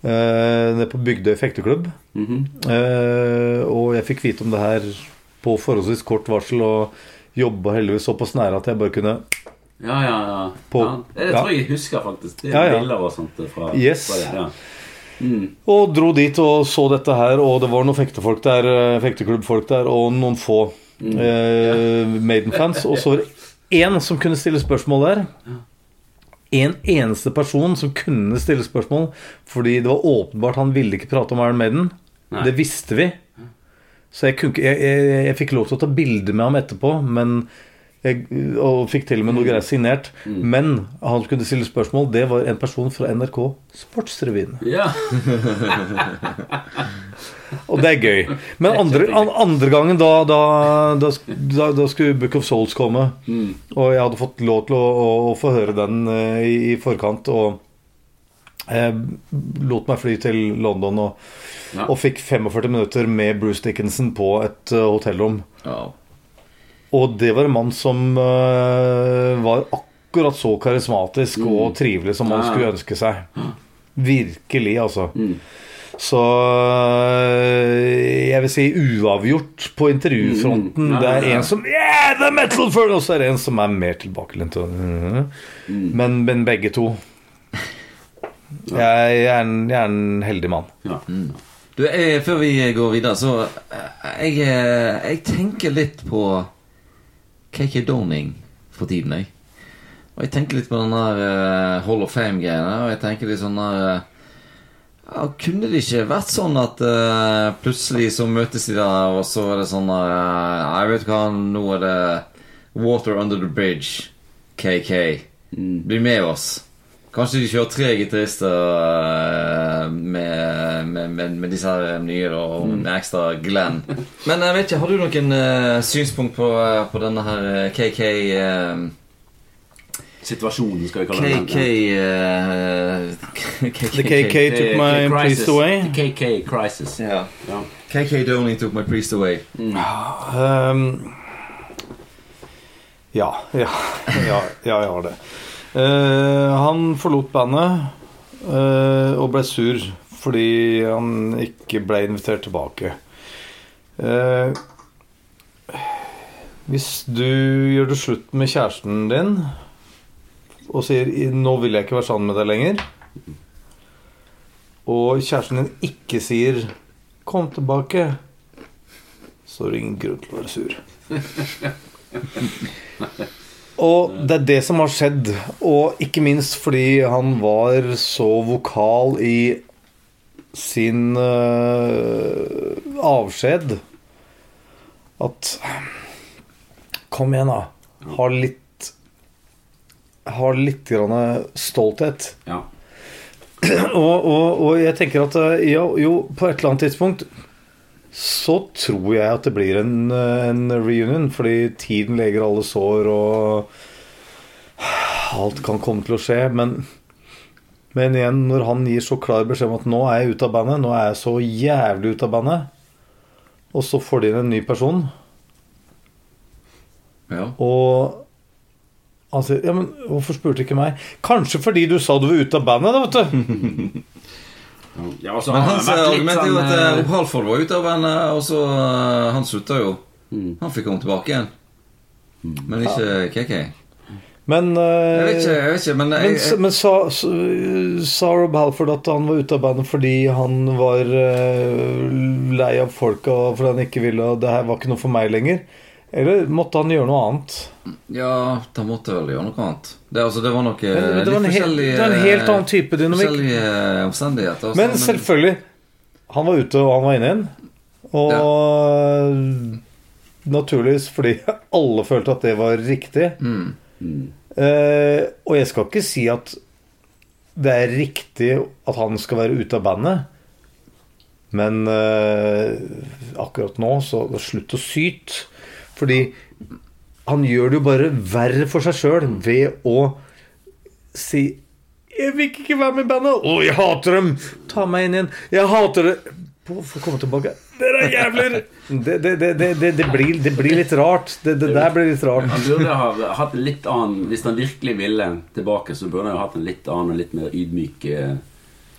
Nede på Bygdøy fekteklubb. Mhm. Eh, og jeg fikk vite om det her på forholdsvis kort varsel, og jobba heldigvis såpass nære at jeg bare kunne Ja, ja, ja. På- ja. Det tror jeg jeg husker, faktisk. Det er Ja, bilder og sånt fra, Yes. fra det. Ja. Mm. Og dro dit og så dette her, og det var noen eh, fekteklubbfolk der, og noen få eh, Maiden-fans. Og så var det én som kunne stille spørsmål der. En eneste person som kunne stille spørsmål, fordi det var åpenbart han ville ikke prate om Iron Maiden. Nei. Det visste vi. Så jeg, kunne jeg, jeg, jeg fikk lov til å ta bilde med ham etterpå, men jeg, og fikk til og med noe greier signert. Men han som kunne stille spørsmål, det var en person fra NRK Sportsrevyen. ja. Og det er gøy. Men andre, andre gangen da, da, da, da, skulle Book of Souls komme, Mm. og jeg hadde fått lov til å, å, å få høre den uh, i, i forkant, og jeg lot meg fly til London og, Ja. og fikk 45 minutter med Bruce Dickinson på et uh, hotellrom. Ja. Og det var en mann som uh, var akkurat så karismatisk og trivelig som man Ja. skulle ønske seg. Virkelig, altså. Mm. Så øh, jeg vil si uavgjort på intervjufronten. Mm, Det er en som Yeah, the metal fur! Og så er det en som er mer tilbakelent. Mm. Men, men begge to. Jeg, jeg, er en, jeg er en heldig mann. ja. Du, jeg, Før vi går videre, så eh, jeg, eh, jeg tenker litt på KK Downing for tiden, jeg. Og jeg tenker litt på den der uh, Hall of Fame-greiene. Og jeg tenker litt sånn der eh, ja, Kunne det ikke vært sånn at uh, plutselig så møtes de der, og så er det sånn der eh, Jeg vet hva, nå er det Water Under The Bridge. KK. Mm. Bli med oss. Kanskje de kjører tre gitarister uh, med, med, med, med disse her nye, da, og med ekstra Glenn. Men jeg vet ikke, har du noen eh, synspunkt på, eh, på denne her eh, KK eh, Situasjonen, skal vi kalle KK det. eh, KK The KK took my priest away. The KK crisis. Ja. Ja. KK Doney took my priest away. Um, ja, ja, ja, ja, jeg har det. Eh, han forlot bandet eh, og ble sur fordi han ikke ble invitert tilbake. Eh, hvis du gjør det slutt med kjæresten din og sier 'nå vil jeg ikke være sammen med deg lenger', og kjæresten din ikke sier 'kom tilbake', så er det ingen grunn til å være sur. Og det er det som har skjedd, og ikke minst fordi han var så vokal i sin uh, avskjed at Kom igjen, da. Ha litt Ha litt grann stolthet. Ja. Og, og, og jeg tenker at ja, jo, på et eller annet tidspunkt så tror jeg at det blir en, øh, en reunion, fordi tiden leger alle sår, og alt kan komme til å skje. Men, men igjen, når han gir så klar beskjed om at nå er jeg ute av bandet, nå er jeg så jævlig ute av bandet, og så får de inn en ny person, Ja. og han sier Ja, men hvorfor spurte ikke meg? Kanskje fordi du sa du var ute av bandet, da, vet du. ja altså, Men hans argument er jo sånn, at eh, eh, Rob Halford var ute av bandet, og så eh, Han slutta jo. Mm. Han fikk komme tilbake igjen. Men ikke KK. Men, øh, Jeg vet ikke, jeg vet ikke, men jeg, Men, s- men sa, sa Rob Halford at han var ute av bandet fordi han var øh, lei av folka fordi han ikke ville Det her var ikke noe for meg lenger? Eller måtte han gjøre noe annet? Ja, da måtte han vel gjøre noe annet. Det, altså, det var noe det var en litt hel- forskjellige det var en helt annen type dynamikk. Forskjellige omstendigheter. Også. Men selvfølgelig, han var ute, og han var inne igjen. Og naturligvis fordi alle følte at det var riktig. mm. Eh, og jeg skal ikke si at det er riktig at han skal være ute av bandet. Men eh, akkurat nå, så slutt å syte. Fordi han gjør det jo bare verre for seg sjøl ved å si 'Jeg vil ikke være med i bandet'. 'Å, jeg hater dem'. Ta meg inn igjen. 'Jeg hater det'. Få komme tilbake? Dere er jævler! Det, det, det, det, det, det, blir, det blir litt rart. Det, det der blir litt rart. Han burde ha hatt en litt annen Hvis han virkelig ville tilbake, så burde han ha hatt en litt annen og litt mer ydmyk eh,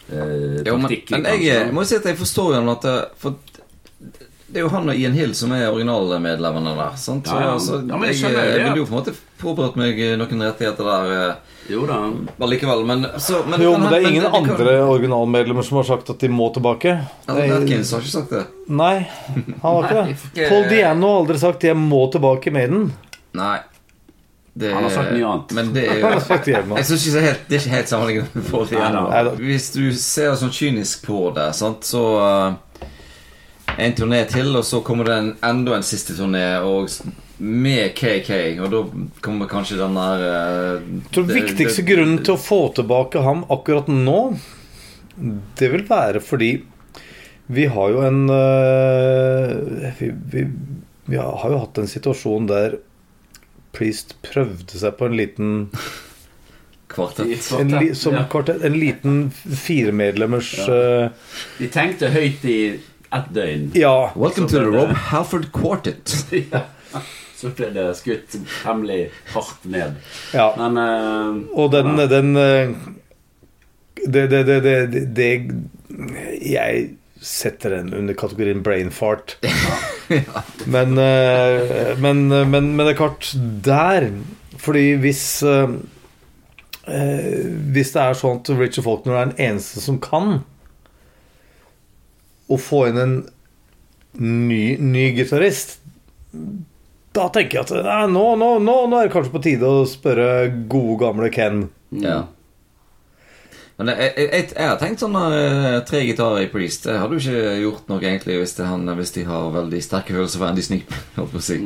eh, Jo, men, men jeg eh, må si at jeg forstår jo at det, For det er jo han og Ian Hill som er originalmedlemmene der. Sant? Så, Ja, ja. Så, Ja, men jeg jeg, jeg ville jo på en måte påberedt meg noen rettigheter der eh, Jo da. allikevel, men, så, men Jo, men det er men- ingen men- kan- andre originalmedlemmer som har sagt at de må tilbake. Alan Atkins har ikke sagt det. Nei, han har ikke det. Paul Diano har aldri sagt 'jeg må tilbake med den'. Nei. Det, Han har sagt mye annet. Men det er jo jeg synes ikke det er helt, det er ikke helt sammenlignet med Paul Diano. Hvis du ser sånn kynisk på det, sant, så eh, En turné til, og så kommer det en, enda en siste turné og med KK, og da kommer kanskje den der eh, Jeg tror det- viktigste det- grunnen til å få tilbake ham akkurat nå, det vil være fordi vi har jo en øh, vi, vi, vi har jo hatt en situasjon der Priest prøvde seg på en liten Kvartett. en, li, som Ja. kvartett, en liten firemedlemmers ja. De tenkte høyt i ett døgn. Ja. Welcome to the Rob Halford Quartet. Ja. Så ble det skutt hemmelig hardt ned. ja. Men uh, Og den, ja. den øh, det, det, det, det, det Jeg setter den under kategorien brain fart. Men, uh, men, men, men det er klart Der Fordi hvis uh, Hvis det er sånn at Richard Faulkner er den eneste som kan å få inn en ny, ny gitarist da tenker jeg at nå, nå, nå, nå er det kanskje på tide å spørre gode, gamle Ken. Ja. Men jeg, jeg, jeg, jeg har tenkt sånn eh, tre gitarer i Priest. Det hadde jo ikke gjort noe egentlig hvis, det, han, hvis de har veldig sterke følelser for Andy Sneap. si.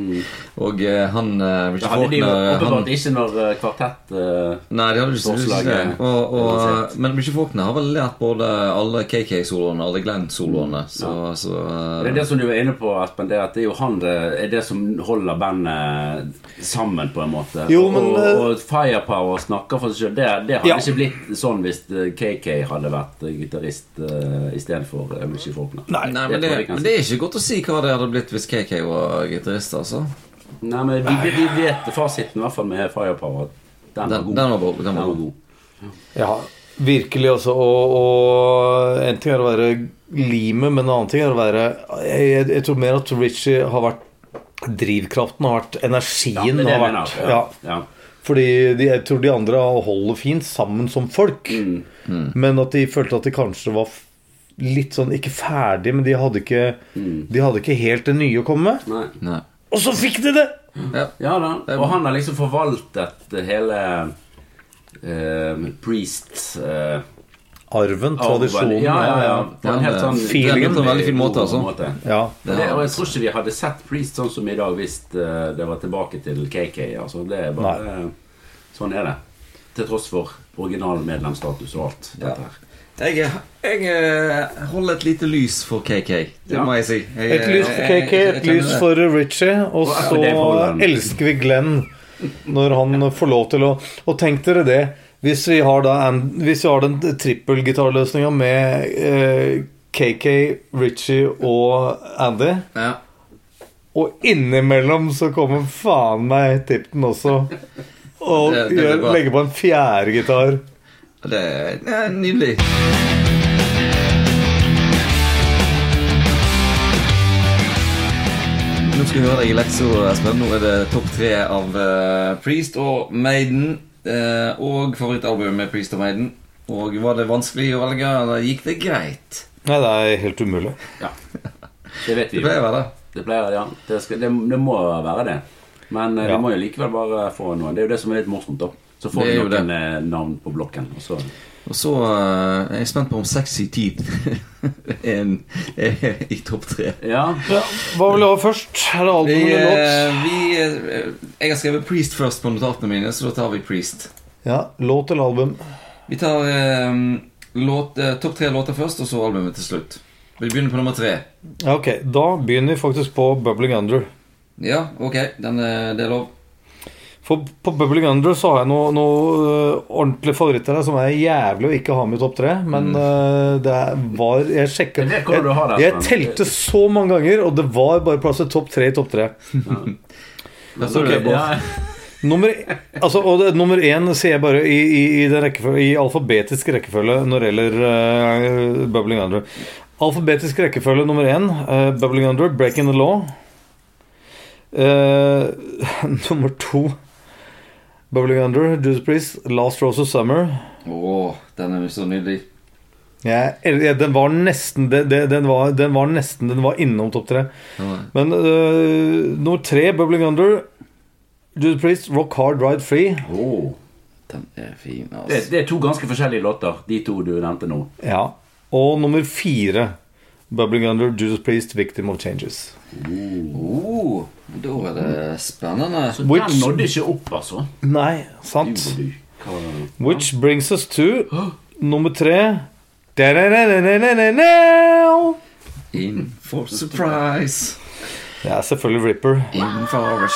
Og eh, han uh, Da Richard hadde de jo åpenbart ikke når eh, kvartett uh, Nei, de hadde ikke, ikke det. Forslaget Og, og, men Richard Faulkner har vel lært både alle KK-soloene alle Glenn-soloene. Så, så eh, Det er det som du var inne på, Espen. Det er at det er jo han det er det som holder bandet sammen, på en måte. Jo, men, og, eh, og Firepower snakker for seg sjøl. Det, det hadde Ja. ikke blitt sånn hvis eh, KK hadde vært gitarist gitarrist uh, istedenfor uh, Richie Faulkner. Nei, Nei, men det, men det er ikke godt å si hva det hadde blitt hvis KK var gitarist, altså. Nei, men vi, vi vet fasiten, i hvert fall med Firepower. Den var Den, god. den var god. Den Den var var god. Ja, virkelig, altså. Og, og en ting er å være limet, men en annen ting er å være Jeg, jeg, jeg tror mer at Richie har vært Drivkraften har vært Ja, Energien det er det har vært mener. ja. Ja. Ja. Fordi de, jeg tror de andre holder fint sammen som folk. Mm. Men at de følte at de kanskje var litt sånn Ikke ferdig, men de hadde ikke De hadde ikke helt det nye å komme med. Nei. Nei. Og så fikk de det! Ja. Ja da. Og han har liksom forvaltet hele uh, Priest eh, Arven, tradisjonen. Ja, ja, ja. På en helt sånn feelingen. På en veldig fin måte, altså. måte. Ja. Det, og jeg tror ikke vi hadde sett Priest sånn som i dag hvis eh, det var tilbake til KK. Altså, det er bare Sånn er det. Til tross for original medlemsstatus og alt. Ja. Dette her. Jeg, jeg eh, holder et lite lys for KK. Det Ja. må jeg si. Jeg, Et lys for KK, et lys for Richie, Og så elsker vi Glenn når han får lov til å Og tenk dere det, hvis vi har, da, en- hvis vi har den trippelgitarløsninga med eh, KK, Richie og Andy, Ja. og innimellom så kommer faen meg Tipton også. Og Det- det gjør, legger på en fjerde gitar. Det er nydelig. Nå skal vi høre deg i leksa, Espen. Nå er det topp tre av uh, Priest og Maiden. Eh, og favorittalbumet med Priest of Maiden. Og Var det vanskelig å velge, eller gikk det greit? Nei, det er helt umulig. Ja. Det vet vi Det pleier å være det. Det pleier, ja. Det, skal, det, det må være det. Men eh, Ja. vi må jo likevel bare få noe. Det er jo det som er litt morsomt, da. Så får vi noen eh, navn på blokken. Og så Og så uh, er jeg spent på om Sexy Teeth er, i topp tre. Ja. Ja, hva vil du ha først? Er det album eller låt? eh, vi, eh, jeg har skrevet Priest først på notatene mine, så da tar vi Priest. Ja, låt eller album? Vi tar uh, topp tre låter først, og så albumet til slutt. Vi begynner på nummer tre. Ja, ok, da begynner vi faktisk på Bubbling Under. Ja, ok, den, er- det er lov. For på Bubbling Under så har jeg noen noe, øh, ordentlige favoritter der som er jævlig å ikke ha med i topp tre. Men øh, det er- var Jeg sjekka Jeg jeg, det, Jeg telte så mange ganger, og det var bare plass til topp tre i topp tre. Det. Ja. Nummer, altså, og det, nummer én sier jeg bare i, i, i, den rekkefølge, i alfabetisk rekkefølge når det gjelder uh, Bubbling Under. Alfabetisk rekkefølge nummer én, uh, Bubbling Under, Breaking the Law. Uh, nummer to, Bubbling Under, Judas Priest, Last Rose of Summer. Åh, den er så nydelig. Ja, den var nesten det, det, den, var, den var nesten Den var innom topp tre. Ja. Men uh, nummer tre, Bubbling Under, Judas Priest, Rock Hard Ride Free. Åh. Den er fin, Det, altså. det er to ganske forskjellige låter, de to du nevnte nå. Ja. Og nummer fire, Bubbling Under, Judas Priest, Victim of Changes. Oh, da er det spennende. Så Which- den nådde ikke opp, altså. Nei, sant? Which brings us to nummer tre. In for surprise. Det er selvfølgelig Ripper. In for.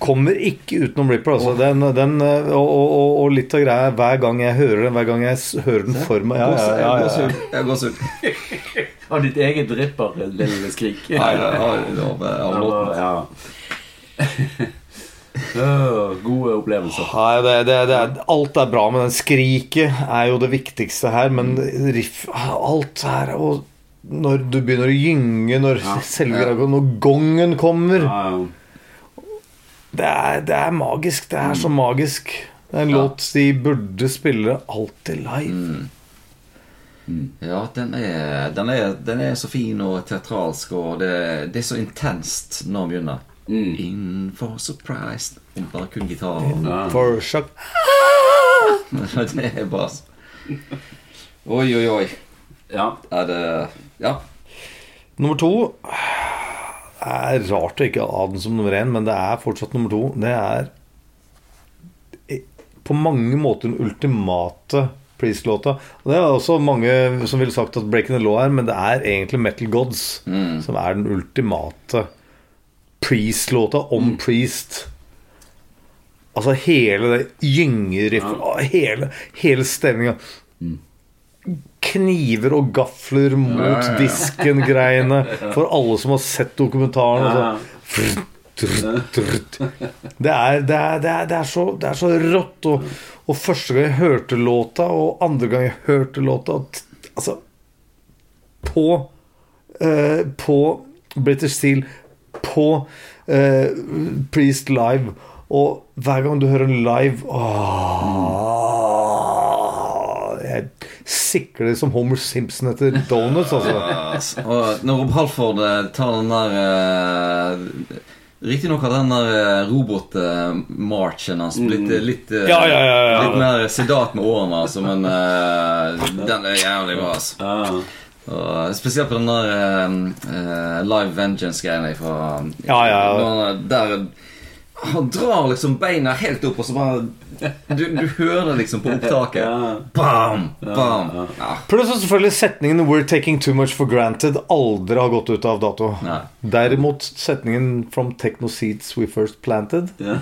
Kommer ikke utenom Ripper. Altså. Den, den, og, og, og, litt av greia er hver gang jeg hører den, hver gang jeg hører den for meg ja, ja, ja, ja, ja. Jeg har gåsehud. Av ditt eget dripper, lille skrik. Nei. Ja. Gode opplevelser. Nei, det, det, det alt er bra, men den skriket er jo det viktigste her. Men riff Alt her Og når du begynner å gynge, når Ja. selve greia når gongen kommer Ja, ja. det, er, det er magisk. Det er så magisk. Det er en Ja. låt de burde spille alltid live. Ja, den er, den, er, den er så fin og teatralsk, og det, det er så intenst når den begynner. Mm. In for surprise. Om Bare kun gitar. Ja. For shock. det er bare Oi, oi, oi. ja. Er det Ja. Nummer to er rart å ikke ha den som nummer én, men det er fortsatt nummer to. Det er på mange måter den ultimate Priest-låta. Og Det er også mange som ville sagt at Breaking the Law er, men det er egentlig Metal Gods Mm. som er den ultimate Priest-låta om Priest. Altså hele det gyngeriffet, hele, hele stemninga. Kniver og gafler mot Ja, ja, ja. disken-greiene. For alle som har sett dokumentaren. Ja. Er så, det er så rått. Og, og første gang jeg hørte låta, og andre gang jeg hørte låta Altså På eh, På British Steel, på eh, Priest Live, og hver gang du hører en live åh, Jeg sikler som Homer Simpson etter donuts, altså. Og når Rob Halford eh, tar den der uh, Riktignok har den uh, robot-marchen hans blitt eh, litt eh, Ja, ja, ja, ja. Litt mer sedat med årene, altså, men eh, den er jævlig bra, altså. Ja. Og spesielt på den der eh, eh, Live Vengeance-greia fra Ja, ja, ja. Der Han drar liksom beina helt opp, og så bare Du, du hører det liksom på opptaket. Ja. Bam! Bam! Ja. Pluss selvfølgelig setningen 'We're taking too much for granted' aldri har gått ut av dato. Derimot setningen 'From techno seeds we first planted' Ja.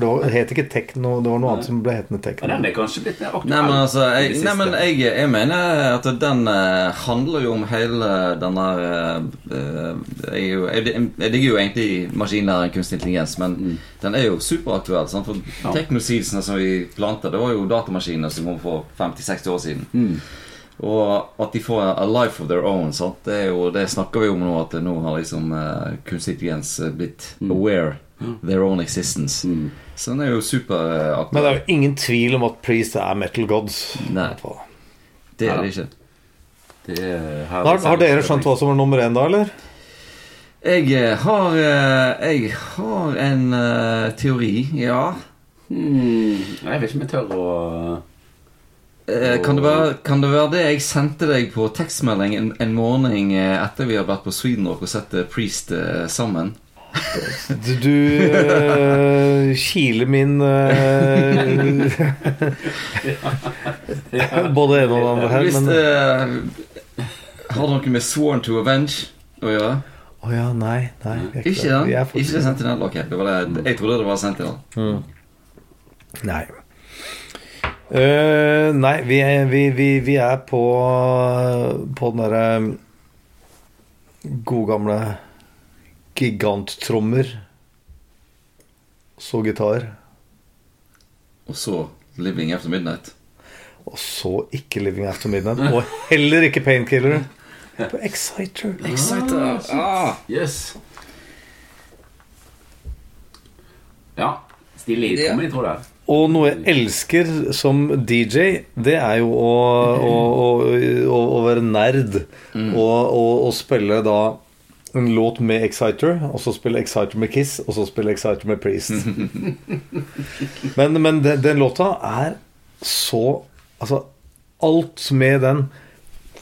For det var, det het ikke tekno, det var noe annet som ble hetende Men Ja, den er kanskje blitt mer aktuell. Nei, men altså jeg, nei, men jeg, jeg mener at den uh, handler jo om hele den der uh, eh, jeg, jeg, jeg digger jo egentlig maskinlæring, kunstig intelligens, men den er jo superaktuell. Sant? For Ja. Technoseedsene som vi plantet, det var jo datamaskiner som kom for 50-60 år siden. Og at de får a life of their own. Sant? Det, er jo, det snakker vi om nå, at nå har liksom uh, kunstig intelligens blitt aware their own existence. Så den er jo superaktuell. Men det er jo ingen tvil om at Priest er metal gods. Nei. Det er det ikke. Det er Har, har dere skjønt hva som var nummer én da, eller? Jeg eh, har eh, Jeg har en eh, teori, ja. Hmm, jeg vet ikke om jeg tør å Eh, Kan det, være, kan det være det jeg sendte deg på tekstmelding en, en morgen eh, etter vi har vært på Sweden Rock og sett eh, Priest eh, sammen? Du, øh, kiler min uh, Både en ene og det andre her, Hvis det eh, har noe med Sworn to Avenge å gjøre? Å ja, nei. nei Ikke klar. den? Ikke det Sentinel? Ok, det var det. jeg trodde det var Sentinel. Nei. Uh, nei, vi er, vi, vi, vi er på På den derre gode gamle giganttrommer. Så gitar. Og så Living After Midnight. Og så ikke Living After Midnight. Og heller ikke Painkiller. På Exciter. Exciter. Ah. Yes. Ja. Stille i trommel, tror jeg. Og noe jeg elsker som DJ, det er jo å, å, å, å, være nerd. Og, og, og spille da en låt med Exciter, og så spille Exciter med Kiss, og så spille Exciter med Priest. men men den, den låta er så Altså, alt med den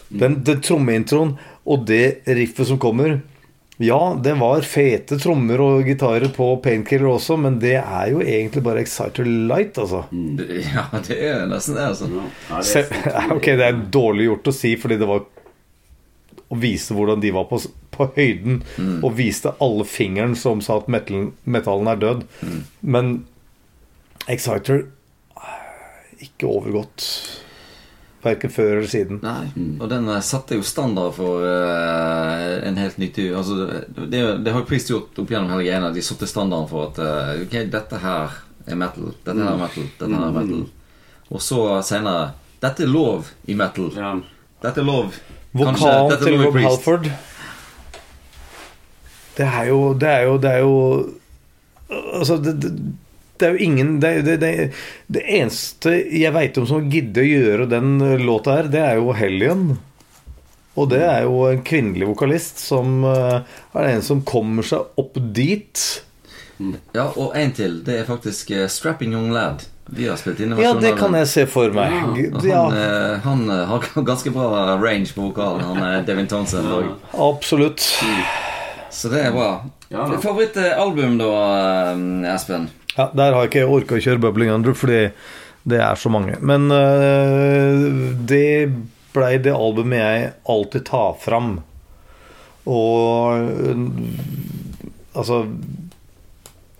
Den, den trommeintroen og det riffet som kommer Ja, det var fete trommer og gitarer på Painkiller også, men det er jo egentlig bare Exciter Light, altså. Ja, det er nesten det, altså. Ja, det Se, er ok, det er dårlig gjort å si, fordi det var å viste hvordan de var på, på høyden, og viste alle fingeren som sa at metallen, metallen er død. Men Exciter eh, ikke overgått. Verken før eller siden. Nei, og den eh, satte jo standard for uh, en helt ny tid. Altså, det, det har Priest gjort opp gjennom hele greia. De satte standarden for at uh, Ok, dette her er metal. Dette her er metal. Dette her er metal. Og så senere Dette er lov i metal. Ja. Dette er lov. Vokalen til Rob Priest. Halford Det er jo Det er jo, det er jo Altså, det, det, det er jo ingen Det, det, det, det eneste jeg veit om som gidder å gjøre den låta her, det er jo Hellion. Og det er jo en kvinnelig vokalist som eh, er den som kommer seg opp dit. Ja, og en til. Det er faktisk eh, Strapping Young Lad. De har spilt inn Ja, det kan jeg se for meg. Ja, Han, ja. han eh, har ganske bra range på vokalen. Han er Devin Townsend. Ja. absolutt. så det er bra. Ja. Favorittalbum, da, eh, Espen? Ja, Der har jeg ikke orka å kjøre Bubbling Under, fordi det er så mange. Men uh, det blei det albumet jeg alltid tar fram. Og uh, altså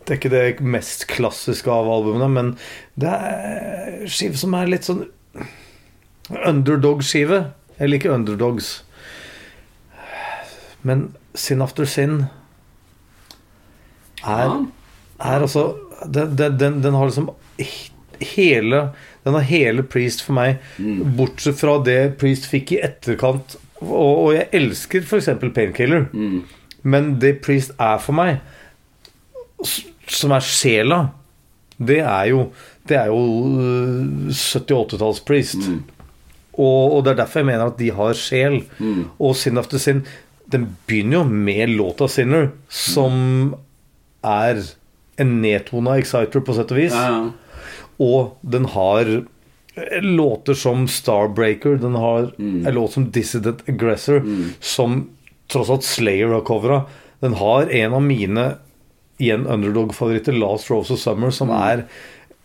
Det er ikke det mest klassiske av albumene, men det er skive som er litt sånn underdog-skive. Jeg liker underdogs. Men Sin After Sin er er altså den, den, den, har liksom hele Den har hele Priest for meg, bortsett fra det Priest fikk i etterkant. Og, og jeg elsker f.eks. Painkiller, men det Priest er for meg, som er sjela, det er jo Det er jo øh, 70-80-talls-Priest. Og, og det er derfor jeg mener at de har sjel. Og Sin After Sin Den begynner jo med låta 'Sinner', som er en nedtona exciter på sett og vis. Ja, ja. Og den har eh, låter som Starbreaker. Den har en låt som Dissident Aggressor, som tross alt Slayer har covra. Den har en av mine igjen underdog-favoritter, Last Rose of Summer, som er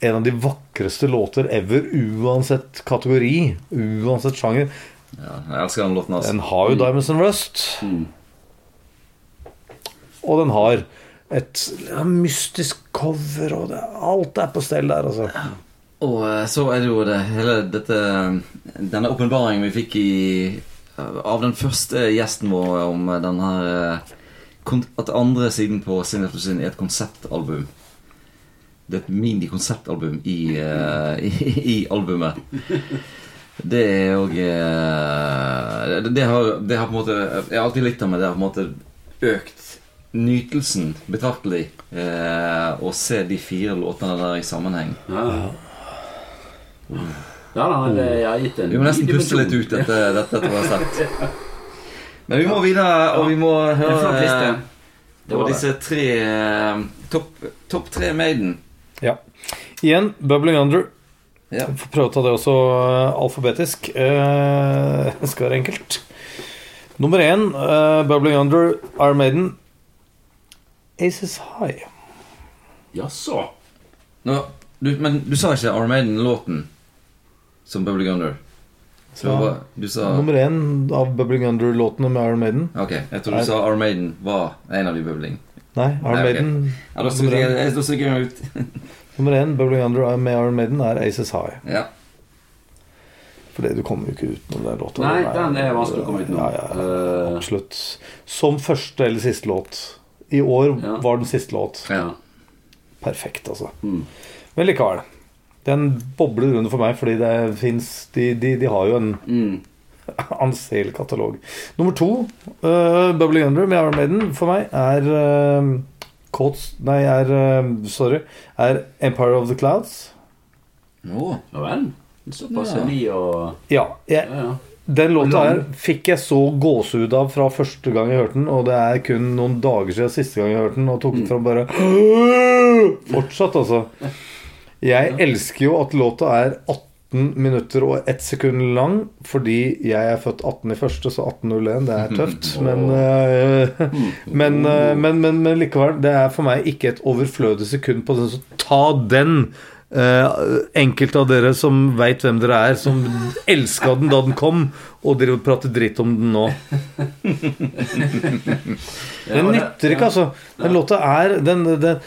en av de vakreste låter ever, uansett kategori, uansett sjanger. Ja, jeg elsker den låten. Altså. Den har jo Diamonds and Rust. Og den har et mystisk cover, og det, alt er på stell der, altså. Og eh, så er det jo det hele dette Denne åpenbaringen vi fikk i av den første gjesten vår om den her eh, kon- At andre siden på Sin Sin er et konseptalbum. Det er et mini-konseptalbum i, uh, i, i albumet. Det er òg det, det, har- det har på en måte Jeg har alltid likt det, men det har på en måte økt nytelsen betraktelig. uh, å se de fire låtene der i sammenheng. Ja. Ja, da, det, jeg har gitt en Vi må nesten puste litt ut dette dette, dette sett. Men vi må videre, og vi må høre eh, Det var disse tre eh, topp top tre Maiden. Ja. Igjen, Bubbling Under. Ja. Får prøve å ta det også eh, alfabetisk. Eh, skal være enkelt. Nummer én, eh, Bubbling Under, Iron Maiden. Aces High. Jaså? Men du sa ikke Armaden-låten som Bubbling Under? Så Ja. du sa Nummer én av Bubbling Under-låtene med Iron Maiden. Ok, jeg tror du sa Iron Maiden var en av de bubbling. Nei, Iron Nei. Maiden Ja, da stikker jeg, jeg ut. Nummer én, Bubbling Under med Iron Maiden, er Aces High. Ja. Fordi du kommer jo ikke utenom den låta. Nei, den er vanskelig å komme utenom. Ja, ja. Eh, Absolutt. Som første eller siste låt. I år Ja. var den siste låt. ja. Perfekt, altså. Mm. Men likevel. Den bobler under for meg, fordi det fins de, de, de har jo en Mm. anselig katalog. Nummer to, uh, Bubbly Under med Iron Maiden, for meg er uh, Coats Nei, er uh, Sorry. Er Empire of the Clouds. Å, Ja vel. Såpass Ja. er vi og Ja. Jeg, Ja, ja. Den låta her fikk jeg så gåsehud av fra første gang jeg hørte den, og det er kun noen dager siden siste gang jeg hørte den, og tok den fram bare Fortsatt, altså. Jeg elsker jo at låta er 18 minutter og 1 sekund lang, fordi jeg er født 18 i første, så 18.01, det er tøft. Men, eh, men, eh, men, men, men likevel, det er for meg ikke et overflødig sekund på den, så ta den! Eh, enkelte av dere som veit hvem dere er, som elska den da den kom, og dere prater dritt om den nå. Den nytter ikke, altså. Den låta er den, den,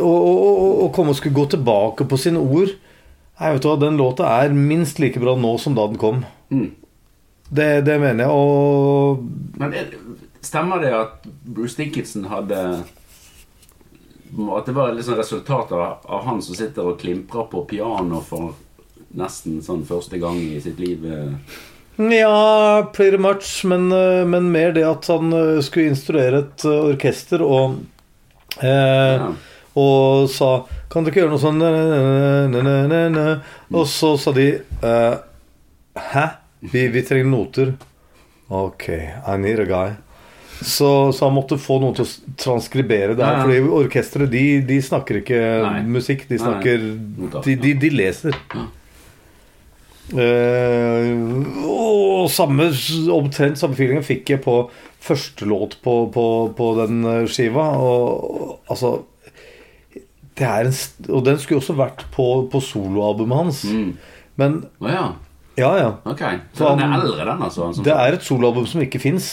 Å å- å- komme og skulle gå tilbake på sine ord Nei, vet du hva, Den låta er minst like bra nå som da den kom. Mm. Det, det mener jeg. Og Men er, stemmer det at Bruce Dickinson hadde At det var liksom resultat av, av han som sitter og klimprer på piano for nesten sånn første gang i sitt liv? eh? Ja, pretty much. Men, eh, men mer det at han eh, skulle instruere et orkester og eh, Ja. Og sa Kan du ikke gjøre noe sånn nø? Og så sa de eh, Hæ? Vi, vi trenger noter. Ok, I need a guy. Så, så han måtte få noen til å transkribere det her. Ja, ja. Fordi orkesteret de, de snakker ikke Nei. musikk, de snakker De, de, de leser. Ja. Uh, og samme omtrent samme feelingen fikk jeg på første låt på, på, på den eh, skiva. Og, altså det er en, Og den skulle også vært på, på soloalbumet hans. Mm. Men oh, ja. ja, ja. Okay. Så Så den er eldre, den, altså? Det er et soloalbum som ikke fins.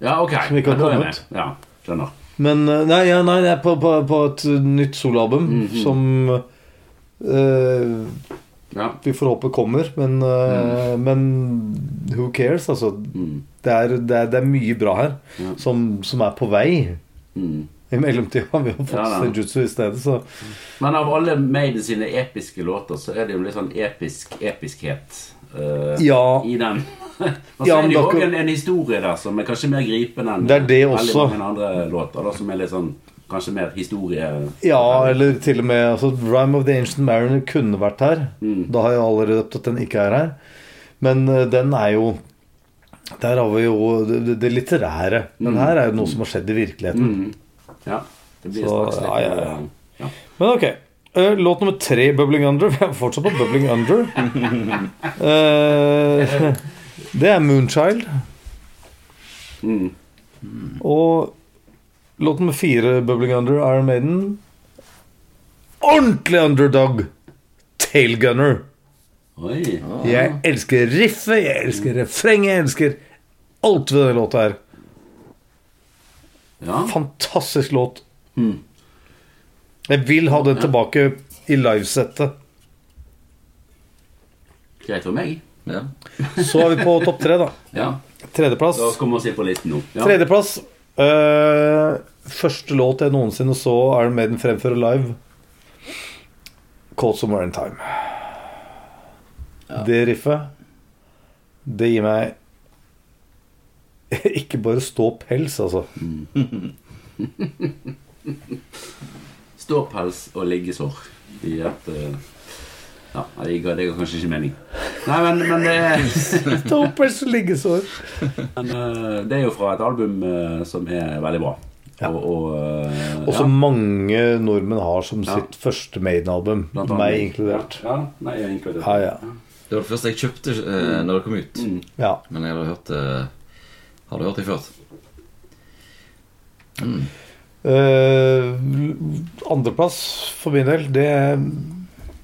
Ja, ok. som ikke har kommet. Ja, skjønner. Men eh, Nei, ja, nei det er på, på, på et nytt soloalbum Mhm. som eh, Ja. vi får håpe kommer. Men, eh, men who cares? Altså, Mm. det er, det er, det er mye bra her Ja. som, som er på vei. Mm. I mellomtida har vi jo fått Ja. Senjutsu i stedet, så Men av alle Maiden sine episke låter, så er det jo litt sånn episk episkhet Ja. i den. Men så Ja, er det jo dere- også en, en historie der som er kanskje mer gripende enn Det er det veldig mange andre låter. Da, som er litt sånn kanskje mer historie... Ja, eller til og med altså, Rhyme of the Ancient Mariner kunne vært her. Mm. Da har jeg allerede røpt at den ikke er her. Men uh, den er jo Der har vi jo det, det- litterære. litterære. mm. her er jo noe som har skjedd i virkeligheten. Mm. Ja. Det blir Så, litt ja, ja, ja. ja. Men ok. Uh, Låt nummer tre, 'Bubbling Under'. Vi er fortsatt på 'Bubbling Under'. Eh, det er 'Moonchild'. Mm. Og låt nummer fire, 'Bubbling Under', Iron Maiden. Ordentlig underdog! Tailgunner. Oi. Jeg elsker riffet, jeg elsker refrenget, jeg elsker alt ved denne låta her. Ja. Fantastisk låt. Mm. Jeg vil ha den tilbake i livesettet. Greit for meg. Ja. Så er vi på topp tre, da. Ja. Tredjeplass. Da skal komme se på listen nå. Ja. Tredjeplass. Uh, første låt jeg noensinne så Iron Maiden fremføre live. Caught Somewhere in Time. Det riffet, det gir meg ikke bare stå pels, altså. Ståpels og liggesår i et eh, Ja, det ga, det ga kanskje ikke mening. Nei, men, men det er Toppers liggesår. Men eh, det er jo fra et album eh, som er veldig bra. Ja. Og, og eh, Og som ja, mange nordmenn har som Ja. sitt første Maiden-album. Meg inkludert. Ja, nei, jeg er inkludert. Ja, ja. Det var det første jeg kjøpte uh, når det kom ut. Mm. Ja. Men jeg hadde hørt det Hadde hørt det før. Mm. Uh, andreplass for min del, det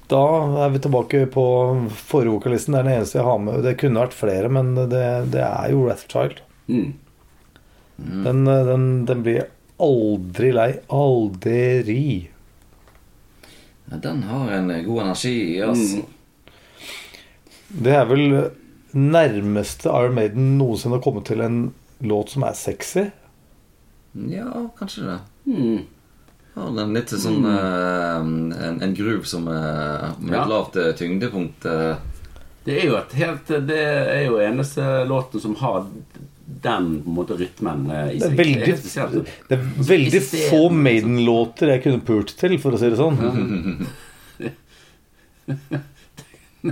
Da er vi tilbake på forrige vokalisten. Det er den eneste jeg har med. Det kunne vært flere, men det, det er jo Rathchild. Mm. Den, eh, den, den blir aldri lei. Aldri. Ja, Den har en god energi. Altså. Mm. Det er vel nærmeste Iron Maiden noensinne har kommet til en låt som er sexy. Ja, kanskje det. Mm. Har er litt sånn eh, en, en groove som er med Ja. et lavt eh, tyngdepunkt eh, Det er jo et helt Det er jo eneste låten som har den på en måte rytmen i Det er seg. veldig, det er, det er veldig Eksisterende, få. Maiden-låter jeg kunne pult til, for å si det sånn.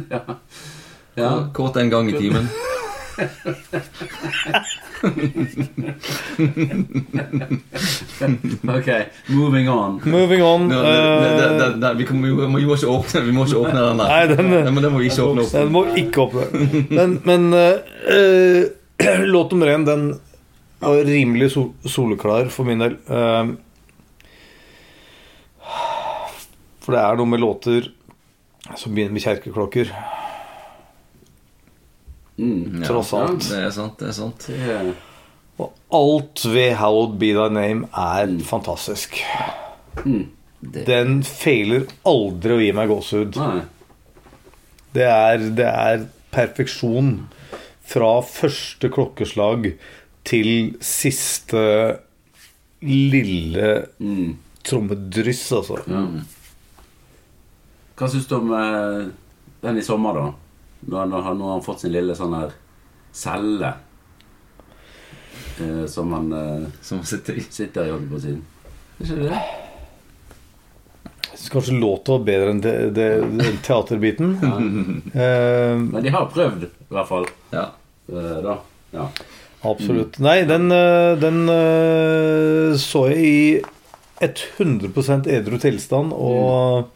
ja. ja. Kåt en gang i timen. Ok, moving on. Moving on. no, ne, ne, det, vi, kommer, vi, må, vi må ikke åpne Vi må ikke åpne den der. Nei, den- men den må vi ikke åpne opp. Den må ikke åpne. Men, men uh, låt nummer én, den var rimelig sol soleklar for min del. Uh, for det er noe med låter som begynner med kjerkeklokker. Mm. Ja, tross alt. Ja, det er sant. det er sant er, Og alt ved Hallowed Be Thy Name er fantastisk. mm. det, Den feiler aldri å gi meg gåsehud. Det er, det er perfeksjon fra første klokkeslag til siste lille Mm. trommedryss, altså. Ja. Hva syns du om eh, den i sommer, da? Nå har, nå har han fått sin lille sånn her celle. Eh, som han eh, Som sitter i sitter i, holdt på å si. Ikke det? Jeg syns kanskje låta var bedre enn det, det, den teaterbiten. Eh, Men de har prøvd, i hvert fall. Ja. Eh, da. Ja. absolutt. Nei, den, eh, den så jeg i 100 edru tilstand, og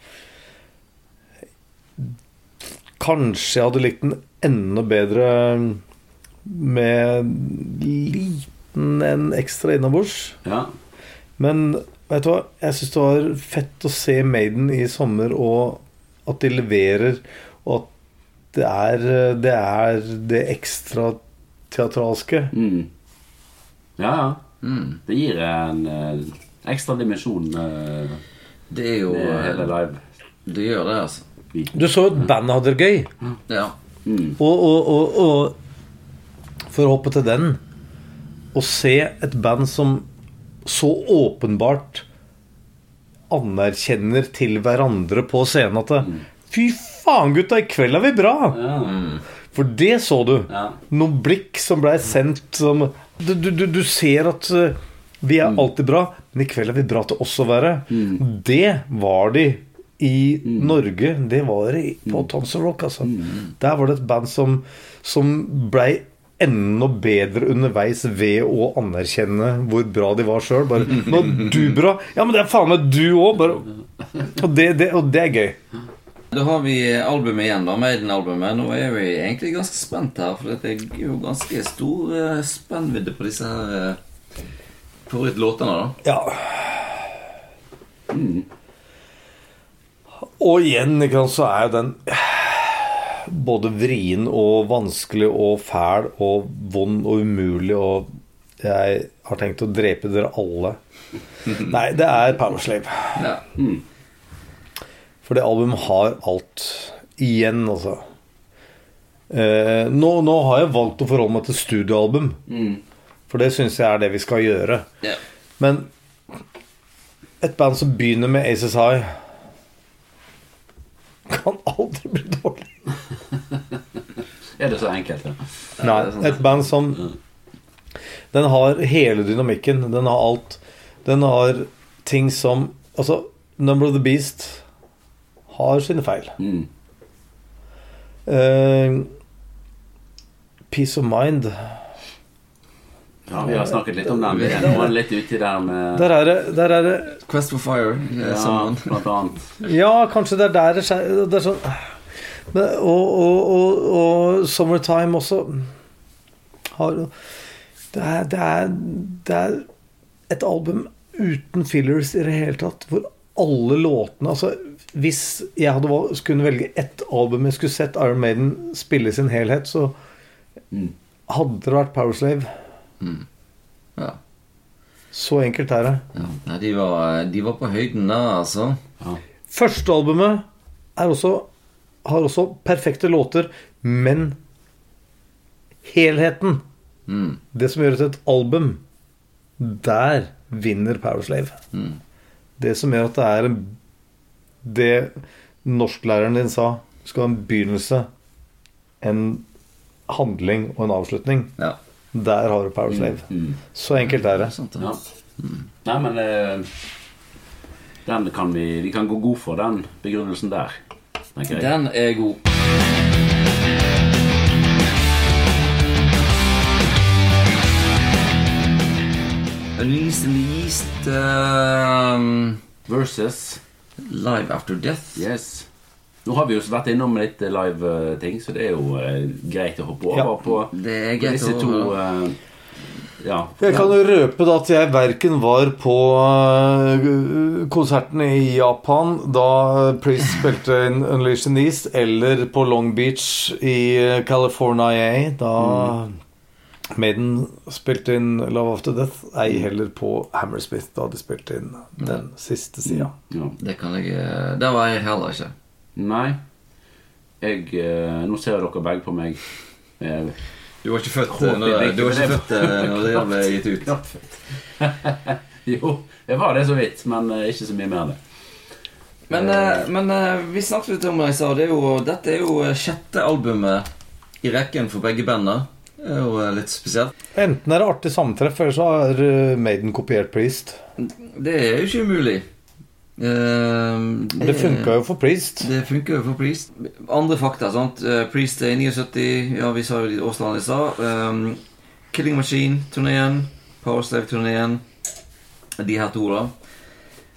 Kanskje jeg hadde likt den enda bedre med liten en ekstra innabords. ja. Men vet du hva? Jeg syns det var fett å se Maiden i sommer, og at de leverer, og at det er det, er det ekstra teatralske. Mm. Ja, ja. Mm. Det gir en eh, ekstra dimensjon eh, Det er jo hele eh, live. Det gjør det, altså. Du så jo at bandet hadde det gøy. Ja. Mm. Og, og, og, og for å hoppe til den Å se et band som så åpenbart anerkjenner til hverandre på scenen at det, Fy faen, gutta, i kveld er vi bra! Ja. For det så du. Ja. Noen blikk som blei sendt som Du, du, du, ser at uh, vi er alltid bra, men i kveld er vi bra til oss å være. Det var de i Norge. Det var det på Tons of Rock, altså. Der var det et band som, som blei enda bedre underveis ved å anerkjenne hvor bra de var sjøl. Bare 'Nå er du bra!' Ja, men det er faen meg du òg! Og, det- det- og det er gøy. Da har vi albumet igjen, da. Maiden-albumet. Nå er vi egentlig ganske spent her, for det er jo ganske stor eh, spennvidde på disse her uh, favorittlåtene, da. Ja. Og igjen så er jo den både vrien og vanskelig og fæl og vond og umulig og Jeg har tenkt å drepe dere alle. Nei, det er Powerslave. Ja. For det albumet har alt. Igjen, altså. Eh, nå, nå har jeg valgt å forholde meg til studioalbum. Mm. For det syns jeg er det vi skal gjøre. Yeah. Men et band som begynner med Aces High kan aldri bli dårlig. Er det så enkelt, ja? Nei, et band som Den har hele dynamikken. Den har alt. Den har ting som Altså, Number of the Beast har sine feil. Mm. Uh, Peace of Mind. Ja, vi har snakket litt om den. Vi er litt uti der med Der er det, der er det Quest for Fire. eh, ja, sammen. blant annet. Ja, kanskje det er der det skjer det er sånn, men, og, og, og, og Summertime også har det er, det, er, det er et album uten fillers i det hele tatt, hvor alle låtene altså, Hvis jeg hadde valgt, skulle velge ett album jeg skulle sett Iron Maiden spille i sin helhet, så Mm. hadde det vært Powerslave. Ja. Så enkelt er det. Ja. Nei, de var, de var på høyden da, altså. Ja. Første albumet er også, har også perfekte låter, men helheten, Mm. det som gjør det til et album, der vinner Powerslave. Mm. Det som gjør at det er en Det norsklæreren din sa, skal ha en begynnelse, en handling og en avslutning. Ja. Der har du Powerslave. Mm. Så enkelt er det. Ja. Nei, men eh, Den kan vi Vi kan gå god for den begrunnelsen der. Den er god. Unleashed Least um, Versus Live After Death. Yes. Nå har vi jo vært innom litt live-ting, så det er jo eh, greit å hoppe over Ja. på Det er greit disse to eh, Ja. Jeg kan jo røpe da at jeg verken var på konserten i Japan da Priest spilte inn Unleashed in the East, eller på Long Beach i California da Maiden spilte inn Love After Death. Ei heller på Hammersmith da de spilte inn den siste sida. ja. Det kan jeg eh, Der var jeg heller ikke. Nei. Jeg eh, Nå ser dere begge på meg. Eh, Du var ikke født eh, når, jeg du var ikke, født eh, når det ble gitt ut. jo, jeg var det så vidt, men ikke så mye mer enn det. Men, men vi snakket litt om det jeg sa. Det er jo, dette er jo sjette albumet i rekken for begge bandene. Det er jo litt spesielt. Enten er det artig sammentreff, eller så har Maiden kopiert Priest. Det er jo ikke umulig. Men det funka jo for Priest. Det funker jo for Priest. Andre fakta. sant? Eh, Priest er i 79. Ja, vi sa jo de årstallene i stad. Um, Killing Machine-turneen. Powerstave-turneen. De her to, da.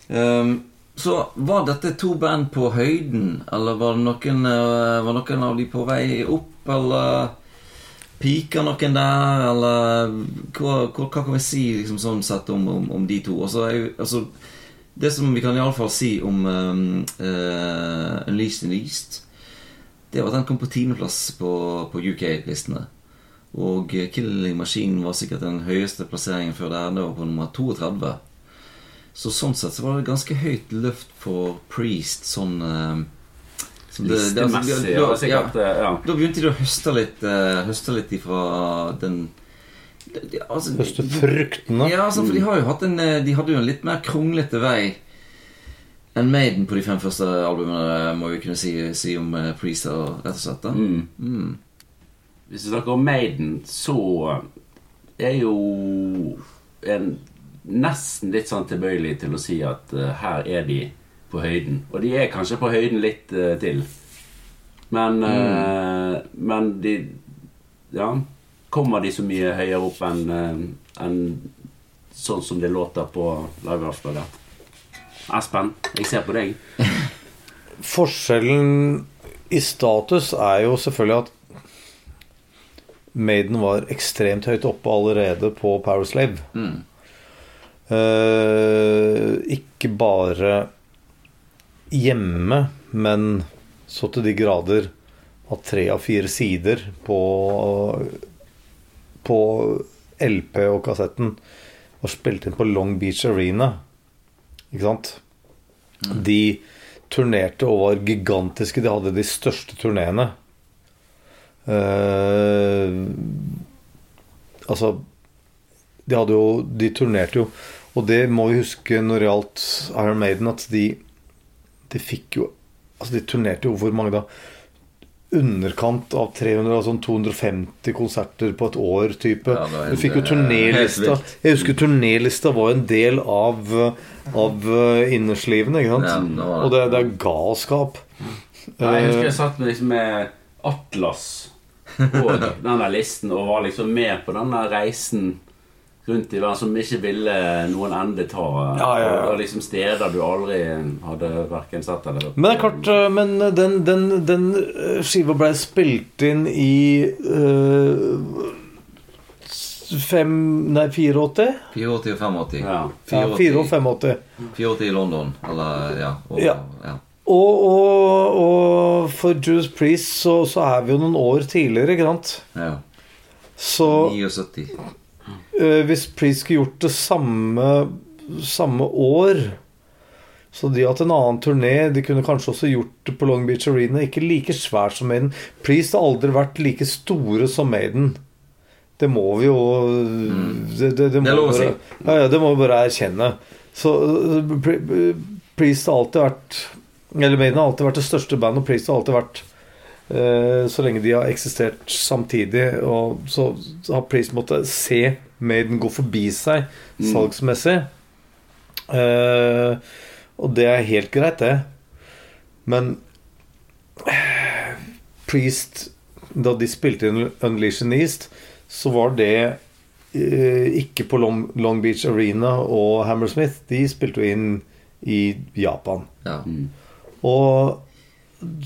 Um, så var dette to band på høyden, eller var det noen, uh, var noen av de på vei opp, eller Piker noen der, eller hva, hva, hva kan vi si liksom sånn sett om, om, om de to? Altså, jeg, altså, det som vi kan iallfall si om um, uh, Unleashed in the East, det var at den kom på tiendeplass på, på UK-listene. Og eh, Killing Machine var sikkert den høyeste plasseringen før der. Det var på nummer 32. Så sånn sett så var det ganske høyt løft for Priest sånn uh, som det- det- altså, da- ja. eh, ja. Da begynte de å høste litt, uh, høste litt ifra den de- de- altså, Høste fruktene. Ja, altså, for de har jo hatt en eh, De hadde jo en litt mer kronglete vei enn Maiden på de fem første albumene, må vi kunne si, si om eh, Priest, og- rett og slett. da Mm. mm. Hvis vi snakker om Maiden, så er jo en nesten litt sånn tilbøyelig til å si at uh, her er de på høyden. Og de er kanskje på høyden litt uh, til. Men eh, Men de Ja. Kommer de så mye høyere opp enn en, enn sånn som det låter på Live After That? Espen, jeg ser på deg. Forskjellen i status er jo selvfølgelig at Maiden var ekstremt høyt oppe allerede på Powerslave. Mm. Eh, ikke bare hjemme, men så til de grader at tre av fire sider på, på LP og kassetten og spilte inn på Long Beach Arena. Ikke sant? De turnerte og var gigantiske. De hadde de største turneene. Uh, altså De hadde jo De turnerte jo Og det må vi huske når det gjaldt Iron Maiden, at de De fikk jo Altså, de turnerte jo hvor mange da? Underkant av 300, altså 250 konserter på et år, type. Ja, du fikk jo helt turnélista. Jeg husker turnélista var en del av, av eh, innerslivene, ikke sant? Ja. Og det, det er galskap. Jeg husker Eh, jeg satt med, liksom med Atlas og den der listen og var liksom med på den der reisen rundt i verden som ikke ville noen ende ta. Ja, ja, ja. Og liksom steder du aldri hadde verken sett eller Men det er klart, øh, men den, den, den øh, skiva ble spilt inn i øh, fem Nei, 84? 84 og 85. Ja. Ja, 84 og 85. 84 i London, eller ja. Og, Ja. ja. Og, og, og for Judas Priest så, så er vi jo noen år tidligere, ikke sant? ja. Så 79. øh, hvis Priest skulle gjort det samme, samme år Så de har hatt en annen turné. De kunne kanskje også gjort det på Long Beach Arena. Ikke like svært som Maiden. Priest har aldri vært like store som Maiden. Det må vi jo Det, det, det, må Det er lov å bare, ja, ja, det må vi bare erkjenne. Så øh, Priest har alltid vært Eller Maiden har alltid vært det største bandet, og Priest har alltid vært eh, Så lenge de har eksistert samtidig, og så, så har Priest måttet se Maiden gå forbi seg salgsmessig. Uh, og det er helt greit, det. Men uh, Priest Da de spilte inn Unleash in East, så var det uh, ikke på Long, Long Beach Arena og Hammersmith. De spilte jo inn i Japan. Ja. Og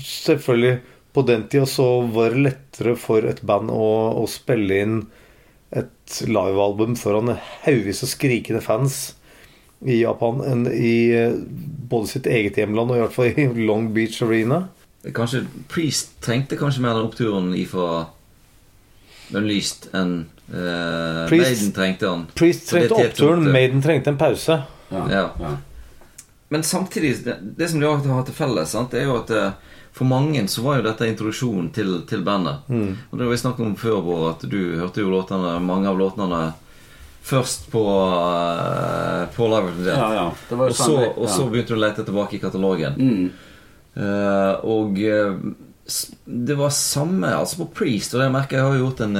selvfølgelig På den tida så var det lettere for et band å, å spille inn et livealbum foran haugevis av skrikende fans i Japan enn i eh, både sitt eget hjemland og i hvert fall i Long Beach Arena. Kanskje Priest trengte kanskje mer den oppturen ifra Unleashed enn uh, Priest- Maiden trengte han. Priest trengte oppturen, Maiden trengte en pause. Ja. Ja. ja. Men samtidig, det, det som de har har til felles, sant, det er jo at eh, for mange så var jo dette introduksjonen til, til bandet. Mm. Og det har vi snakket om før, Bård, at du hørte jo låtene, mange av låtene først på, uh, på Live of the Dead. ja, ja. Det var Og så, og så begynte du å lete tilbake i katalogen. Mm. Uh, og uh, det var samme Altså på Priest, og det merker jeg har gjort en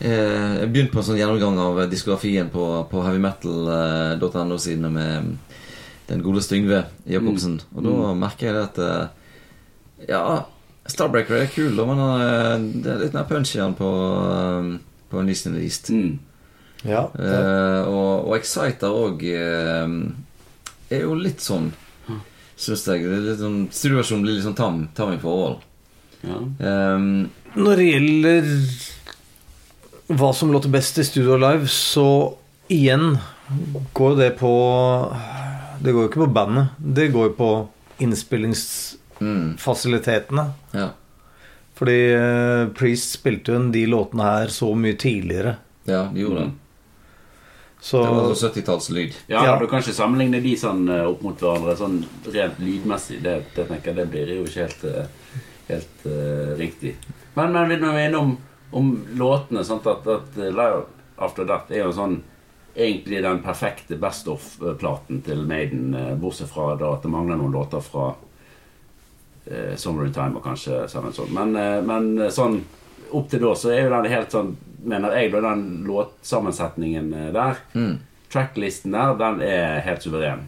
Jeg begynte på en sånn gjennomgang av diskografien på, på heavymetal.no sidene med den gode Styngve Jacobsen. Og da merker jeg det at Ja, Starbreaker er kul, da, men eh, det er litt mer punch i den på, uh, på the East. Mm. Ja, Eh, og, og Exciter òg er jo litt sånn, syns jeg. Det er litt sånn, Studioversjonen blir litt sånn tam, tam i forhold. Ja. Um, Når det gjelder hva som låter best i Studio Live, så igjen går det på Det går jo ikke på bandet. Det går jo på innspillingsfasilitetene. Mm, ja. Fordi uh, Priest spilte jo de låtene her så mye tidligere. ja, de gjorde det. Så Det var sånn 70-tallslyd. Ja, Ja. Du kan ikke sammenligne de sånn eh, opp mot hverandre sånn rent lydmessig. Det, det tenker jeg det blir jo ikke helt, eh, helt uh, riktig. Men, men når vi er innom om låtene sant, at, at Live After That er jo sånn egentlig den perfekte Best of-platen til Maiden, bortsett fra da at det mangler noen låter fra eh, Time og kanskje Seven Soul. Men, eh, men eh, sånn opp til da så er jo den helt sånn Mener jeg da den låtsammensetningen eh, der Mm. Tracklisten der, den er helt suveren.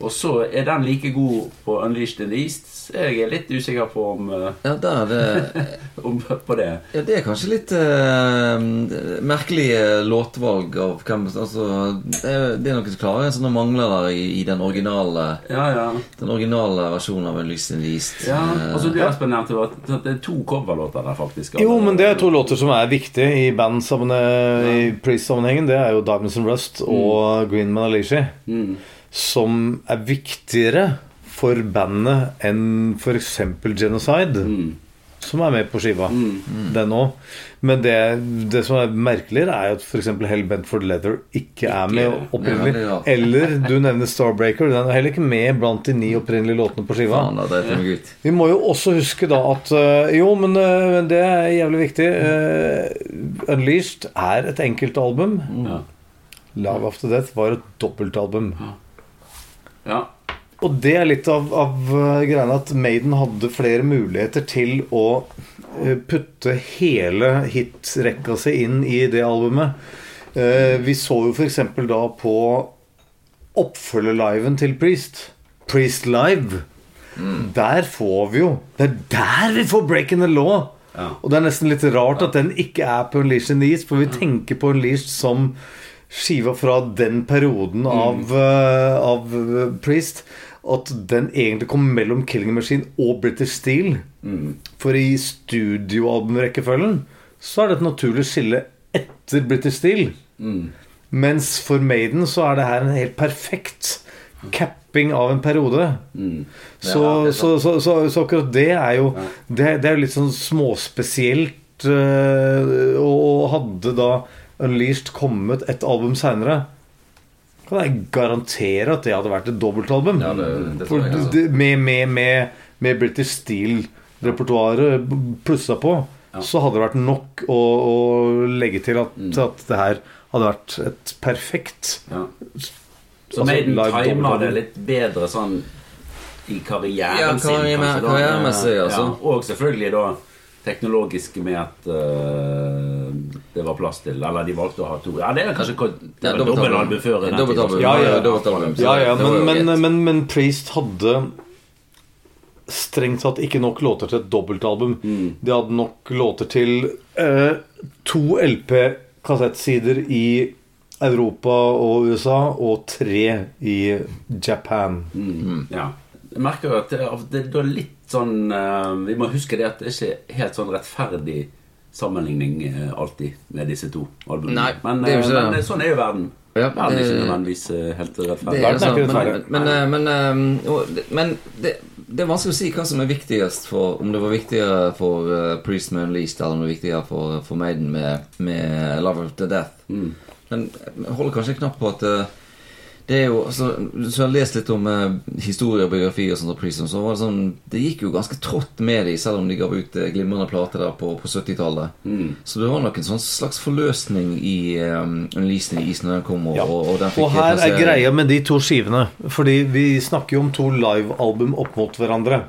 Og så er den like god på Unleashed the East. Så jeg er litt usikker på om, Ja, det er det, om på det. ja, det er kanskje litt uh, merkelig eh, låtvalg av hvem altså, det, er, det er noen klare sånne mangler der i, i den originale Ja, ja. Den originale versjonen av Unleashed the East. ja. altså du Espen nevnte jo at det er to coverlåter der, faktisk. Jo, men det er to låter som er viktige i bandsammenheng, i Priest-sammenhengen. Det er jo Diamonds and Rust og Green Man Alicia. Mm. Som er viktigere for bandet enn f.eks. Genocide. Mm. Som er med på skiva. Mm. Den òg. Men det, det som er merkeligere, er jo at f.eks. Hellbent for Leather ikke er med opprinnelig. Ja, er. Eller du nevner Starbreaker. Den er heller ikke med blant de ni opprinnelige låtene på skiva. Dreit jeg. Vi må jo også huske da at øh, Jo, men øh, men det er jævlig viktig. Uh, Unleashed er et enkeltalbum. Ja. Love After Death var et dobbeltalbum. ja. Og det er litt av, av øh, greiene at Maiden hadde flere muligheter til å øh, putte hele hitrekka si inn i det albumet. Eh, vi så jo f.eks. da på oppfølgerliven til Priest. Priest Live. Der får vi jo Det er der vi får 'Breaking the Law! Ja. Og det er nesten litt rart at den ikke er på Unleashed in the East, for vi tenker på Unleashed som skiva fra den perioden av, eh, av eh, Priest. At den egentlig kom mellom Killing Machine og British Steel. For i studioalbumrekkefølgen så er det et naturlig skille etter British Steel. Mens for Maiden så er det her en helt perfekt capping av en periode. Så, Ja, så, så, så, så akkurat det er jo Det, det er jo litt sånn småspesielt. eh, og hadde da Unleashed kommet et album seinere, kan jeg garantere at det hadde vært et dobbeltalbum. Ja, det- det For jeg, altså. det- med, med, med, med British Steel-repertoaret plussa på, så hadde det vært nok å, å legge til at, Mm. at det her hadde vært et perfekt Ja. Så Altså, Maiden timer det litt bedre sånn i karrieren Ja, sin. karriere- kanskje, da. karrieremessig, altså. Ja, og selvfølgelig da teknologisk med at uh, det var plass til Eller de valgte å ha to Ja, det er kanskje Ja, var dobbeltalbum før. Ja, ja, men, men, men, men Priest hadde strengt tatt ikke nok låter til et dobbeltalbum. Mm. De hadde nok låter til uh, to LP-kassettsider i Europa og USA og tre i Japan. Mm. Ja. Jeg merker jo at det, det, det er litt sånn eh, Vi må huske det at det er ikke helt sånn rettferdig sammenligning eh, alltid med disse to albumene. Nei, men, det er jo eh, ikke men det. sånn er jo verden. Ja, verden er ikke det- nødvendigvis helt rettferdig. Det sant, men, men, men, det- men det, det er vanskelig å si hva som er viktigst for Om det var viktigere for uh, Priest med Unleashed, eller om det var viktigere for, for Maiden med, med Love of the Death. Mm. Men jeg holder kanskje knapt på at eh, det er jo altså, Så jeg har lest litt om eh, historie og biografi og sånt Prism, så var det sånn Det gikk jo ganske trått med dem, selv om de gav ut eh, glimrende plater der på, på 70-tallet. Mm. Så det var nok en sånn slags forløsning i um, Unleashed Is når den kom. Og, Ja. og, og, den fikk Og her er greia med de to skivene. Fordi vi snakker jo om to livealbum opp mot hverandre.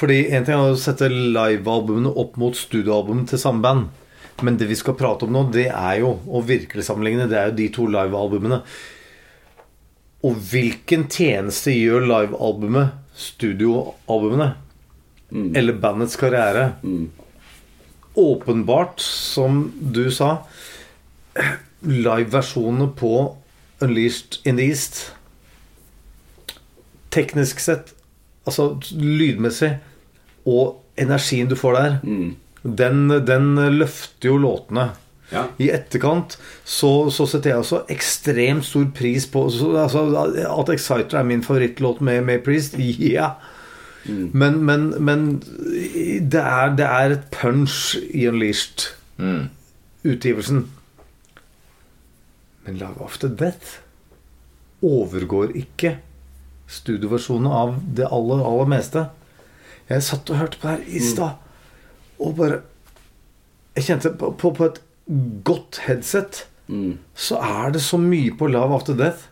Fordi en ting er å sette livealbumene opp mot studioalbum til samme band. Men det vi skal prate om nå, det er jo, og virkelig sammenligne, det er jo de to livealbumene. Og hvilken tjeneste gjør livealbumet studioalbumene? Eller bandets karriere? Åpenbart, som du sa, liveversjonene på Unleashed in the East Teknisk sett, altså lydmessig, og energien du får der, den, den løfter jo låtene. Ja. I etterkant så, så setter jeg også ekstremt stor pris på så, altså, At Exciter er min favorittlåt med, med Priest, ja. Men, men, men det, er, det er et punch i Unleashed-utgivelsen. Men Love After Death overgår ikke studioversjonen av det aller, aller meste. Jeg satt og hørte på det her i stad, og bare Jeg kjente på, på, på et godt headset så er det så mye på Love After Death.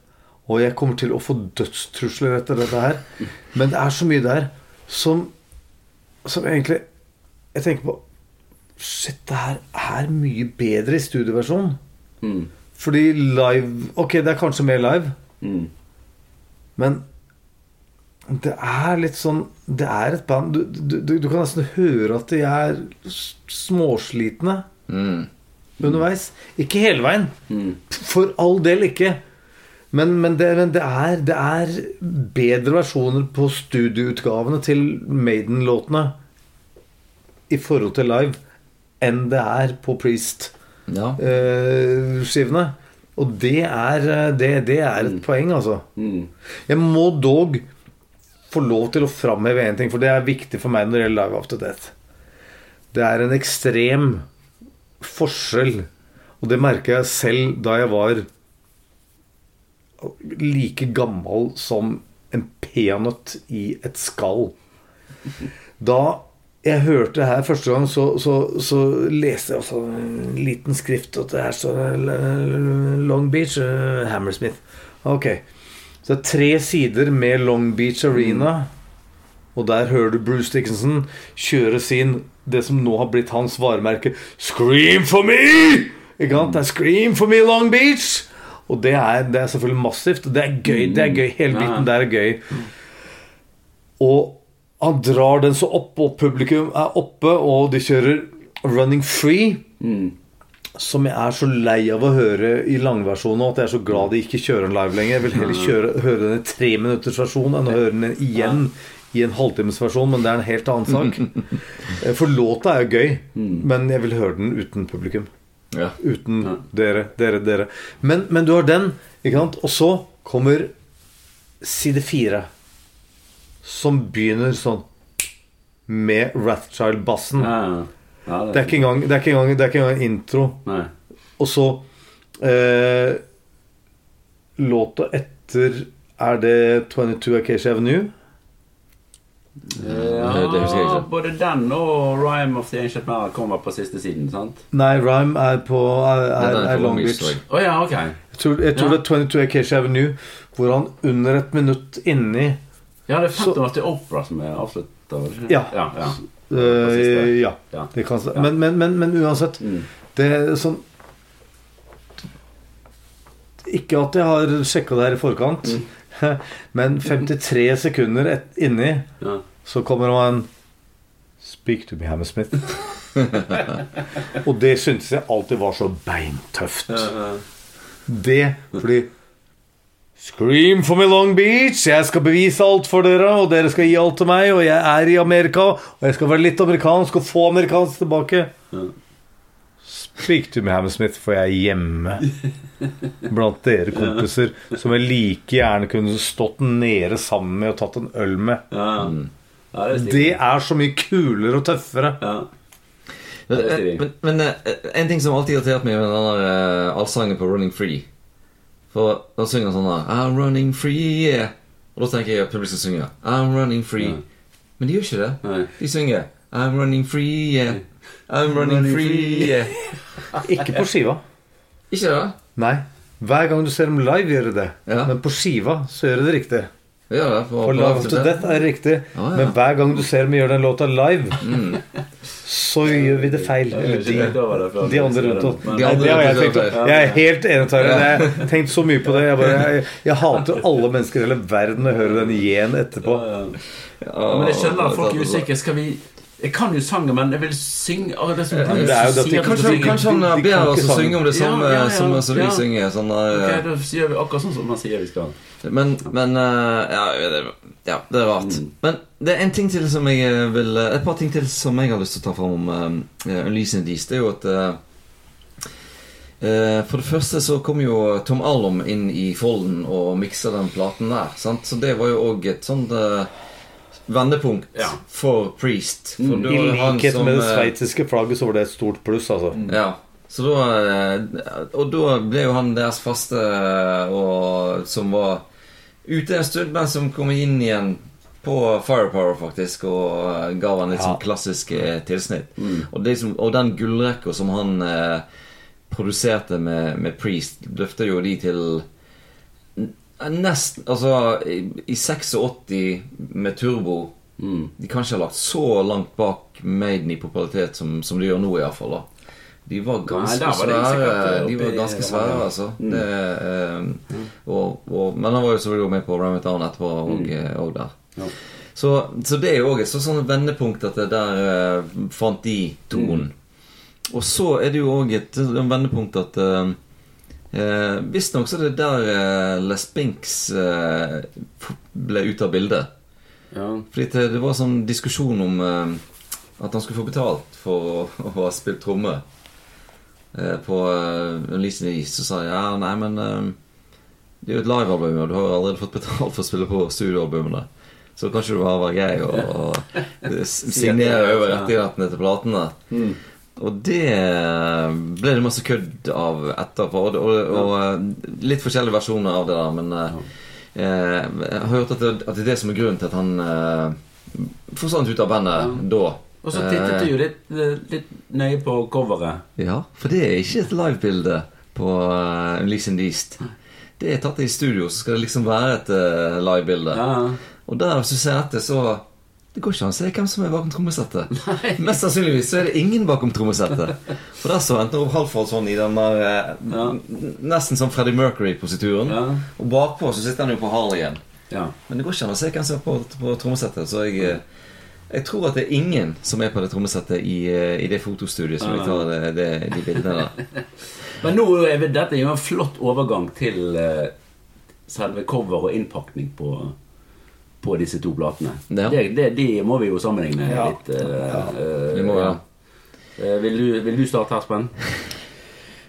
Og jeg kommer til å få dødstrusler etter dette her. Men det er så mye der som Som egentlig Jeg tenker på Shit, det her er mye bedre i studioversjon. Mm. Fordi live Ok, det er kanskje mer live, Mm. men det er litt sånn Det er et band Du, du, du, kan nesten høre at de er småslitne Mm. Underveis. Ikke hele veien. Mm. For all del ikke. Men, men, det, men det, er, det er bedre versjoner på studioutgavene til Maiden-låtene i forhold til live enn det er på Priest-skivene. Ja. Og det er, det, det er et poeng, altså. Mm. Jeg må dog få lov til å framheve én ting, for det er viktig for meg når det gjelder Live After Death. Det er en ekstrem forskjell, og det merker jeg selv da jeg var like gammel som en peanøtt i et skall. Da jeg hørte her første gang, så, så, så leste jeg også en liten skrift at det her står Long Beach, eh, Hammersmith. Ok. Så det er tre sider med Long Beach Arena. Og der hører du Bruce Dickinson kjøre sin Det som nå har blitt hans varemerke Scream for me! Ikke sant? Det er Scream for me, Long Beach! Og det er, det er selvfølgelig massivt. og Det er gøy. det er gøy Hele biten der er gøy. Og han drar den så opp, og publikum er oppe, og de kjører Running Free. Som jeg er så lei av å høre i langversjonen, og at jeg er så glad de ikke kjører den live lenger. Jeg vil heller kjøre, høre den i tre minutters versjon enn å høre den igjen i en halvtimesversjon, men det er en helt annen sak. Eh, For låta er jo gøy, men jeg vil høre den uten publikum. Ja. Uten dere, dere, dere. Men, men du har den, ikke sant? Og så kommer side fire. Som begynner sånn med Rathchild-bassen. Ja, ja, Det er ikke engang, det er ikke engang, det er ikke engang intro. Nei. Og så eh, Låta etter Er det 22 Acacia Avenue? Ja. Både den og Rhyme of the Ancient Man kommer på siste siden, sant? Nei, Rhyme er på er, er, er Long Beach. Oh, ja, okay. Jeg tror, jeg tror Ja. det er 22 Acacia Avenue, hvor han under et minutt inni Ja, det er Så- 50 år til Opera som er avslutta? Ja. ja, ja. eh. Ja. Ja. Det kan, men, men, men, men uansett Mm. Det er sånn Ikke at jeg har sjekka det her i forkant, men 53 sekunder et, inni Ja. så kommer han Speak to me, Hammersmith. Og det syntes jeg alltid var så beintøft. Det fordi Scream for me, Long Beach! Jeg skal bevise alt for dere, og dere skal gi alt til meg, og jeg er i Amerika, og jeg skal være litt amerikansk og få amerikansk tilbake. Speak to me, Hammersmith, for jeg er hjemme blant dere kompiser som jeg like gjerne kunne stått nede sammen med og tatt en øl med. Ja. ja, det er. Det er så mye kulere og tøffere. Ja. Men, men, men eh, en ting som alltid har irritert meg med den der eh, allsangen på Running Free For da synger han sånn der I'm running free, yeah. Og da tenker jeg at publikum synger I'm running free. Ja. Men de gjør ikke det. Nei. De synger I'm running free, yeah. I'm running free. Ikke på skiva. Ikke det? Nei. Hver gang du ser dem live, gjør de det. Ja. Men på skiva så gjør de det riktig. Ja, det. For, For Love to Death er riktig. Ah, ja. Men hver gang du ser dem gjøre den låta live, så gjør vi det feil. Eller de, de andre rundt oss. De andre det jeg på. Jeg er helt enig, Tarjei. Jeg har tenkt så mye på det. Jeg, bare, jeg, jeg hater alle mennesker i hele verden å høre den igjen etterpå. Ja, ja. Men jeg skjønner at folk er usikre. Skal vi Jeg kan jo sangen, men jeg vil synge oh, det så det er jo det at de- sier at du Kanskje, kanskje han de ber oss å synge om det samme ja, ja, som, som vi synger. Sånn eh, da sier vi akkurat sånn som han sier vi skal. Men, men eh, ja, det, ja, det er rart. Men det er en ting til som jeg eh, vil Et par ting til som jeg har lyst til å ta fram om uh, Unleasing Dees. Det er jo at eh, eh, For det første så kom jo Tom Allom inn i folden og miksa den platen der. Sant? Så det var jo òg et sånt eh, vendepunkt Ja. for Priest. For Mm. I likhet som, med det eh, sveitsiske flagget så var det et stort pluss, altså. ja. Så da eh, Og da ble jo han deres faste eh, og, Som var ute en stund, men som kom inn igjen på Firepower, faktisk, og ga han litt Ja. sånn klassisk tilsnitt. Mm. Og, det som, og den gullrekka som han eh, produserte med, med Priest, løfter jo de til Nesten Altså, i, i 86 med turbo Mm. De kanskje har lagt så langt bak Maiden i popularitet som, som de gjør nå, iallfall. De var ganske Nei, var svære. De var ganske svære, altså. Mm. Det, eh, og, og, men han var jo selvfølgelig med på Ram It Down etterpå og, mm. og der. Ja. Så, så det er jo òg et sånt vendepunkt at det der eh, fant de tonen. Og så er det jo òg et vendepunkt at uh, eh, Visstnok så er det der eh, Les Binks eh, ble ute av bildet. Ja. Fordi det, det var sånn diskusjon om eh, at han skulle få betalt for å, å ha spilt tromme eh, på eh, Lise East. Så sa jeg ja, nei, men eh, det er jo et livealbum, og du har allerede fått betalt for å spille på studioalbumene. Så kanskje du bare var grei å eh, signere over rettighetene til platene. Mm. Og det eh, ble det masse kødd av etterpå. Og, og, og eh, litt forskjellige versjoner av det der, men ja. eh, jeg har hørt at det, at det er det som er grunnen til at han eh, forsvant ut av bandet da. Og så tittet du jo litt, litt nøye på coveret. Ja, for det er ikke et livebilde på uh, Unleashed East. Det er tatt i studio, så skal det liksom være et uh, livebilde. Ja. Og der, hvis du ser etter, så Det går ikke an å se hvem som er bakom trommesettet. Mest sannsynligvis så er det ingen bakom trommesettet. For der står enten Rob Halford sånn i den der eh, Ja. Nesten som Freddie Mercury-posituren. Ja. Og bakpå så sitter han jo på Harleyen. Ja. Men det går ikke an å se hvem som er på, på trommesettet. Så jeg, eh, jeg tror at det er ingen som er på det trommesettet i, eh, i det fotostudiet som vi tar det, det, de bildene der. Men nå er vi- dette jo en flott overgang til selve cover og innpakning på, på disse to platene. Ja. Det, det, de må vi jo sammenligne Ja. litt. Uh, eh, Vi må, ja. Uh, Vil du, vil du starte Espen?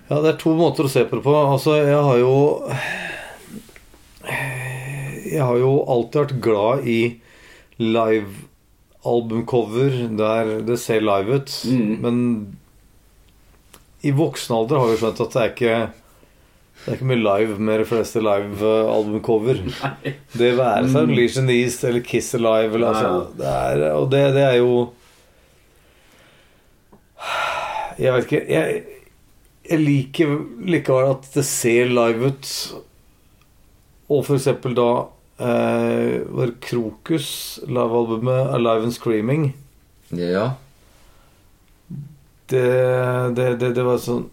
Ja, det er to måter å se på det på. Altså, jeg har jo Jeg har jo alltid vært glad i live-albumcover der det ser live ut. Mm. Men i voksen alder har vi skjønt at det er ikke det er ikke mye live med de fleste live-albumcover. Det være seg in the East eller Kiss Alive eller, altså, det er, Og det, det er jo Jeg vet ikke Jeg, jeg liker likevel at det ser live ut. Og for eksempel da eh, var Krokus, livealbumet Alive and Screaming Ja. det, det, det, det var sånn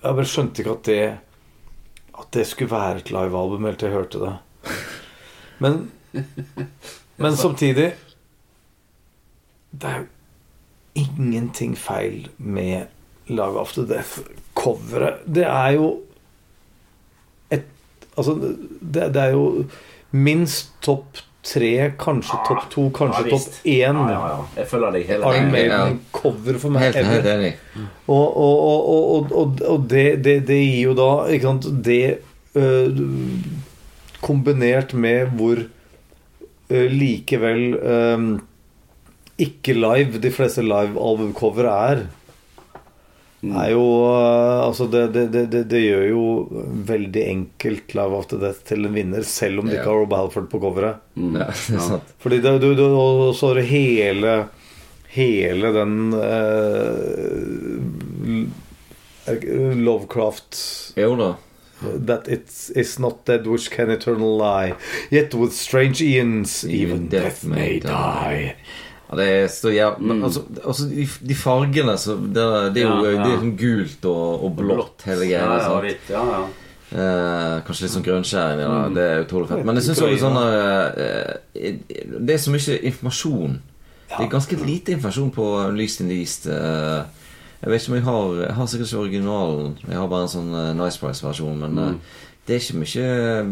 Jeg bare skjønte ikke at det At det skulle være et livealbum helt til jeg hørte det. Men, men samtidig Det er jo ingenting feil med Live After Death-coveret. Det er jo et Altså, det, det er jo minst topp tre, kanskje topp to, kanskje Ja, topp én Ja, ja, ja. Jeg følger deg hele Iron Maiden-cover for meg. Helt, helt enig. Og, og, og, og, og, og det, det, det gir jo da ikke sant, Det øh, kombinert med hvor øh, likevel øh, ikke live de fleste live-albumcover er, er jo øh, Altså, det, det, det, det, gjør jo veldig enkelt Live After Death til en vinner, selv om de ikke har Rob Halford på coveret. Mm. Ja, det er sant. Fordi det, du, du, så er det hele Hele den eh, Lovecraft Jo da. That it is not dead which can eternal lie Yet with strange eons Even death may die Det er så jævlig Men altså, altså de, de fargene så det, det er jo Ja, ja. Det er sånn gult og, og blått hele greia. Ja, ja, sant? ja, ja. Eh, kanskje litt sånn grønnskjær inni det. Det er utrolig fett. Men jeg syns også sånn eh, Det er så mye informasjon. Det er ganske lite informasjon på Unleashed in the East. eh, jeg vet ikke om jeg har Jeg har sikkert ikke originalen. Jeg har bare en sånn uh, Nice Price-versjon. Men eh, det er ikke mye uh,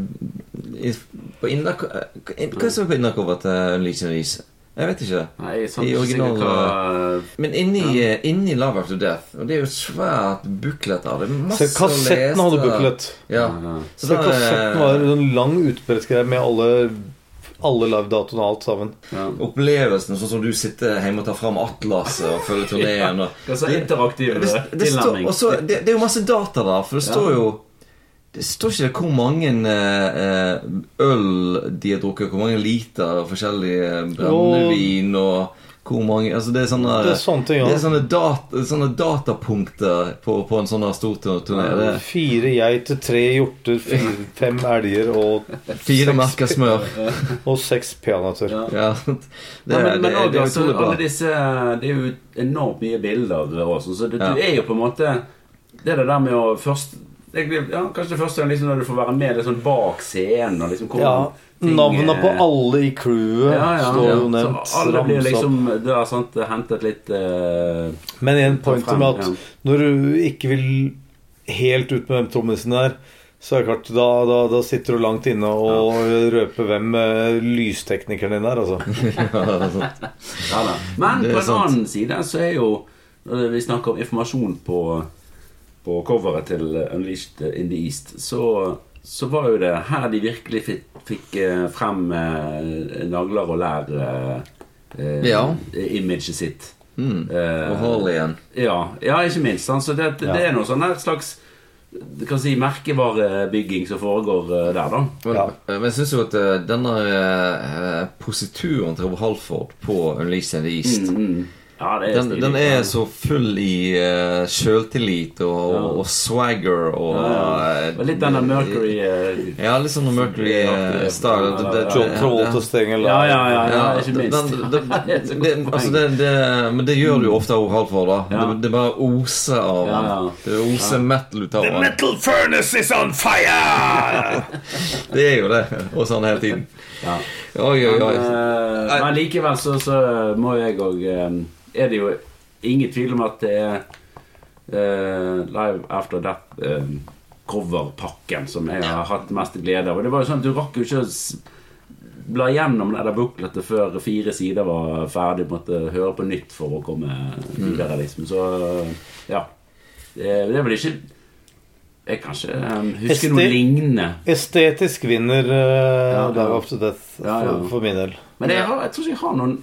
Hva er det som er på innlakcoveret til Unleashed East? Jeg vet ikke. Nei, er I original, hva Men inni, ja. inni Love After Death Og det er jo svært buklet av det. er Masse Se, kassetten hadde buklet. Ja. Ja. Så Så kassetten var en lang utbredt med alle Alle live-datoene og alt sammen Ja. opplevelsen, sånn som du sitter hjemme og tar fram atlaset og følger turneen og det, så interaktiv det, det, og det, det er jo masse data der, for det står Ja. jo Det står ikke hvor mange eh, eh, øl de har drukket, hvor mange liter forskjellig eh, brennevin og hvor mange Altså det er sånne Det er sånne ting, ja. Det er sånne, data, sånne datapunkter på, på en sånn stor turné. Det er Fire geiter, tre hjorter, fire, fem elger og, fire merker smør. og seks peanøtter Ja. Ja, det, men, men det, også, det altså, alle disse Det er jo enormt mye bilder og sånn, så det, Ja. du er jo på en måte Det er det der med å først ja, Kanskje det første er liksom når du får være med liksom, bak scenen og liksom Ja, Navnene på alle i crewet ja, ja, står jo nevnt. Så alle blir liksom Det er sant, hentet litt uh, Men igjen pointet frem, med at ja. når du ikke vil helt ut med hvem trommisen er, så er det klart, da, da, da sitter du langt inne og røper hvem uh, lysteknikeren din er, altså. Ja da. Men er på en annen side så er jo Når vi snakker om informasjon på, på coveret til Unleashed in the East, så, så var jo det her de virkelig fikk, fikk eh, frem eh, nagler og lær eh, eh, Ja. imaget sitt. Mm. Eh, Og Harley igjen. ja, ja, ikke minst. Så det, det Ja. er noe sånn slags du kan si merkevarebygging som foregår eh, der, da. Men, Ja. men jeg syns jo at denne posituren til Rob Halford på Unleashed in the East Mm, mm. Ja, det er den, stilig. den er så full i uh, sjøltillit og, Ja. og, og swagger og ja, ja. eh, Og Litt denne Mercury uh, Ja, litt sånn Mercury-style. Ja, ja, ja. John Travolta-stengel. Ja, ja, ja, ja, Ja, ikke minst. altså det, det, men det gjør du jo ofte av Halvor. da Ja. det, det bare oser av Ja, ja. Det oser metal ut av The metal furnace is on fire! Det er jo det. Og sånn hele tiden. Ja. Oi, oi, Men, oi. eh, men likevel så, så må jeg òg Er det jo ingen tvil om at det er uh, Live After Death uh, coverpakken som jeg har hatt mest glede av. Og det var jo sånn at Du rakk jo ikke å bla gjennom det der bukletet før fire sider var ferdig. Du måtte høre på nytt for å komme videre, liksom. Så ja. Det, det er vel ikke Jeg kan ikke um, huske noe lignende. Estetisk vinner uh, Ja, ja. Live After Death Ja, ja. For, for min del. Men jeg, har, jeg tror ikke jeg har noen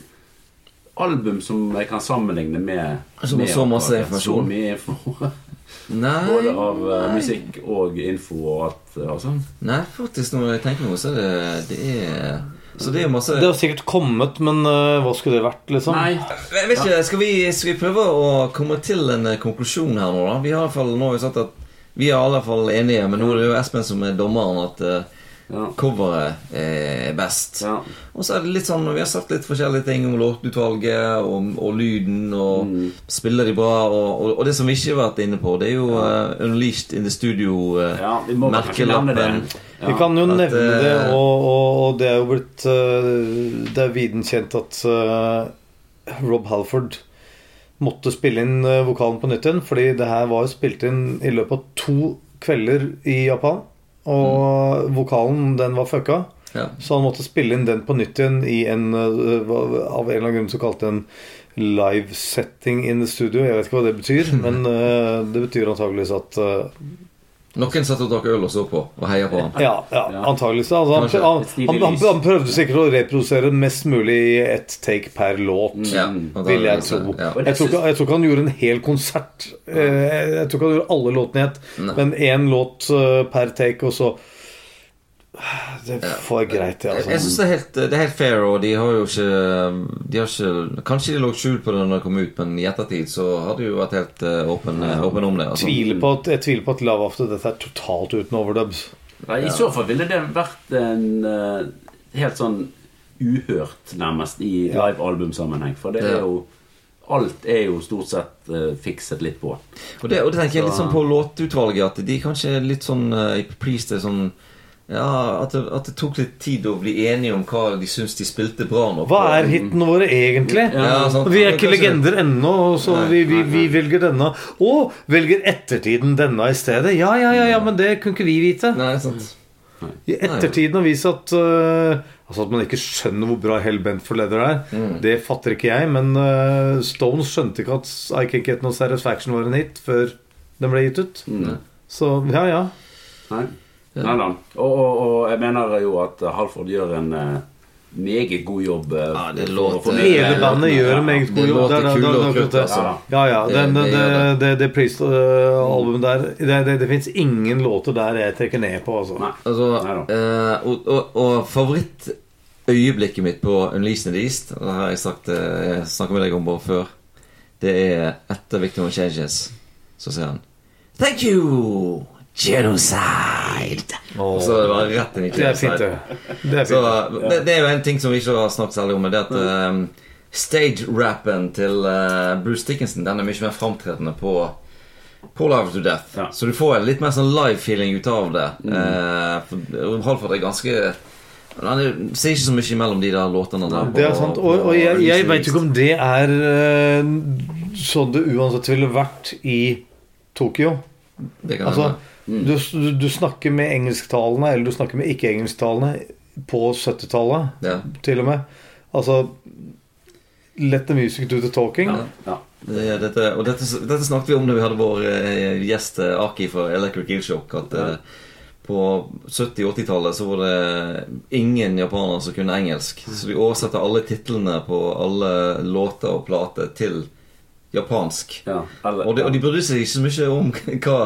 album som jeg kan sammenligne med Som har med så masse informasjon. Så mye info. Nei, Både av eh, nei. musikk og info og alt. og sånn. Nei, faktisk, når jeg tenker meg om, så er det Det er Så det er masse Det har sikkert kommet, men uh, hva skulle det vært, liksom? Nei. Jeg vet ikke, skal vi, skal vi prøve å komme til en eh, konklusjon her nå, da? Vi har i hvert fall, nå sagt at vi er i alle fall enige, men nå er det jo Espen som er dommeren, at eh, Ja. coveret er best. Ja. Og så er det litt sånn, vi har sagt litt forskjellige ting om låtutvalget og, og lyden, og Mm. spiller de bra, og, og, og det som vi ikke har vært inne på, det er jo uh, Unleashed in the Studio. eh, ja, vi kan jo at, nevne eh, det, og, og, og det er jo blitt uh, Det er viden kjent at uh, Rob Halford måtte spille inn uh, vokalen på nytt igjen, fordi det her var jo spilt inn i løpet av to kvelder i Japan. Og vokalen, den var fucka. Ja. Så han måtte spille inn den på nytt igjen i en uh, Av en eller annen grunn så kalte en live setting in the studio. Jeg vet ikke hva det betyr, men uh, det betyr antageligvis at Noen satt og drakk øl og så på, og heia på han. Ja, ja, Ja. antageligvis. Altså, han, han, han, han, han prøvde sikkert å reprodusere mest mulig i ett take per låt. Ja, Mm. Vil jeg tro. Ja. Jeg tror, ikke, jeg tror ikke han gjorde en hel konsert. Eh, Jeg tror ikke han gjorde alle låtene i ett, men én låt eh, per take, og så Det får jeg greit, til. Jeg, jeg Altså. synes det er, helt, det er helt fair, og de har jo ikke, de har ikke Kanskje de lå skjult på det når det kom ut, men i ettertid så har de jo vært helt eh, åpen, eh, åpen om det. Altså. Tviler på at, jeg tviler på at Love After Death er totalt uten overdubs. Nei, I så fall ville det vært en uh, helt sånn uhørt, nærmest, i live-albumsammenheng. For det er jo Alt er jo stort sett uh, fikset litt på. Og det, og det tenker jeg litt sånn på låtutvalget, at de kanskje er litt sånn uh, i Priest er sånn ja, at det, at det tok litt tid å bli enige om hva de syns de spilte bra nok. Hva er hitene våre egentlig? Ja, sant. Vi er ikke legender ennå, så Nei, vi, vi, nei, vi velger denne. Og velger ettertiden denne i stedet. Ja, ja, ja, ja, men det kunne ikke vi vite. Nei, sant. I ettertiden har vist at uh, Altså at man ikke skjønner hvor bra Hellbent for Leather er, Mm. det fatter ikke jeg. Men uh, Stones skjønte ikke at I Can't Get No Satisfaction var en hit før den ble gitt ut. Mm. Så ja, ja. Nei. Nei da. Og, og, og jeg mener jo at Halford gjør en eh, meget god jobb. eh, Ja, det låter- Hele bandet gjør en meget god jobb. Det er- kult, altså. Ja, ja. Den, det det, det, det, Priest-albumet der Det, det, det fins ingen låter der jeg trekker ned på, altså. Nei. Altså, Nei eh, og, og, og favorittøyeblikket mitt på Unleashed the East Det har jeg sagt eh, jeg snakket med deg om bare før. Det er etter Victor Changes. Så sier han Thank you, genocide. Og så det var rett inn i Det er fint, det. det, er Så det, det er jo en ting som vi ikke har snakket særlig om, men det er at um, stage-rappen til uh, Bruce Dickinson Den er mye mer framtredende på på Live to Death. Ja. Så du får en litt mer sånn live-feeling ut av det. Mm. Uh, Halford er ganske Han sier ser ikke så mye mellom de der låtene der. Det er sant. Og, og jeg, jeg veit ikke om det er sånn det uansett ville vært i Tokyo. Det kan Altså, hende. Du, du, du snakker med engelsktalende, eller du snakker med ikke-engelsktalende på 70-tallet, Ja. til og med. Altså Let the music do the talking. Ja. ja. Det, dette, og dette, dette snakket vi om da vi hadde vår eh, gjest eh, Aki fra Electric Eelshock. At eh, på 70- 80-tallet så var det ingen japanere som kunne engelsk. Så de oversetter alle titlene på alle låter og plater til japansk. ja. Eller, Og de, og de brydde seg ikke så mye om hva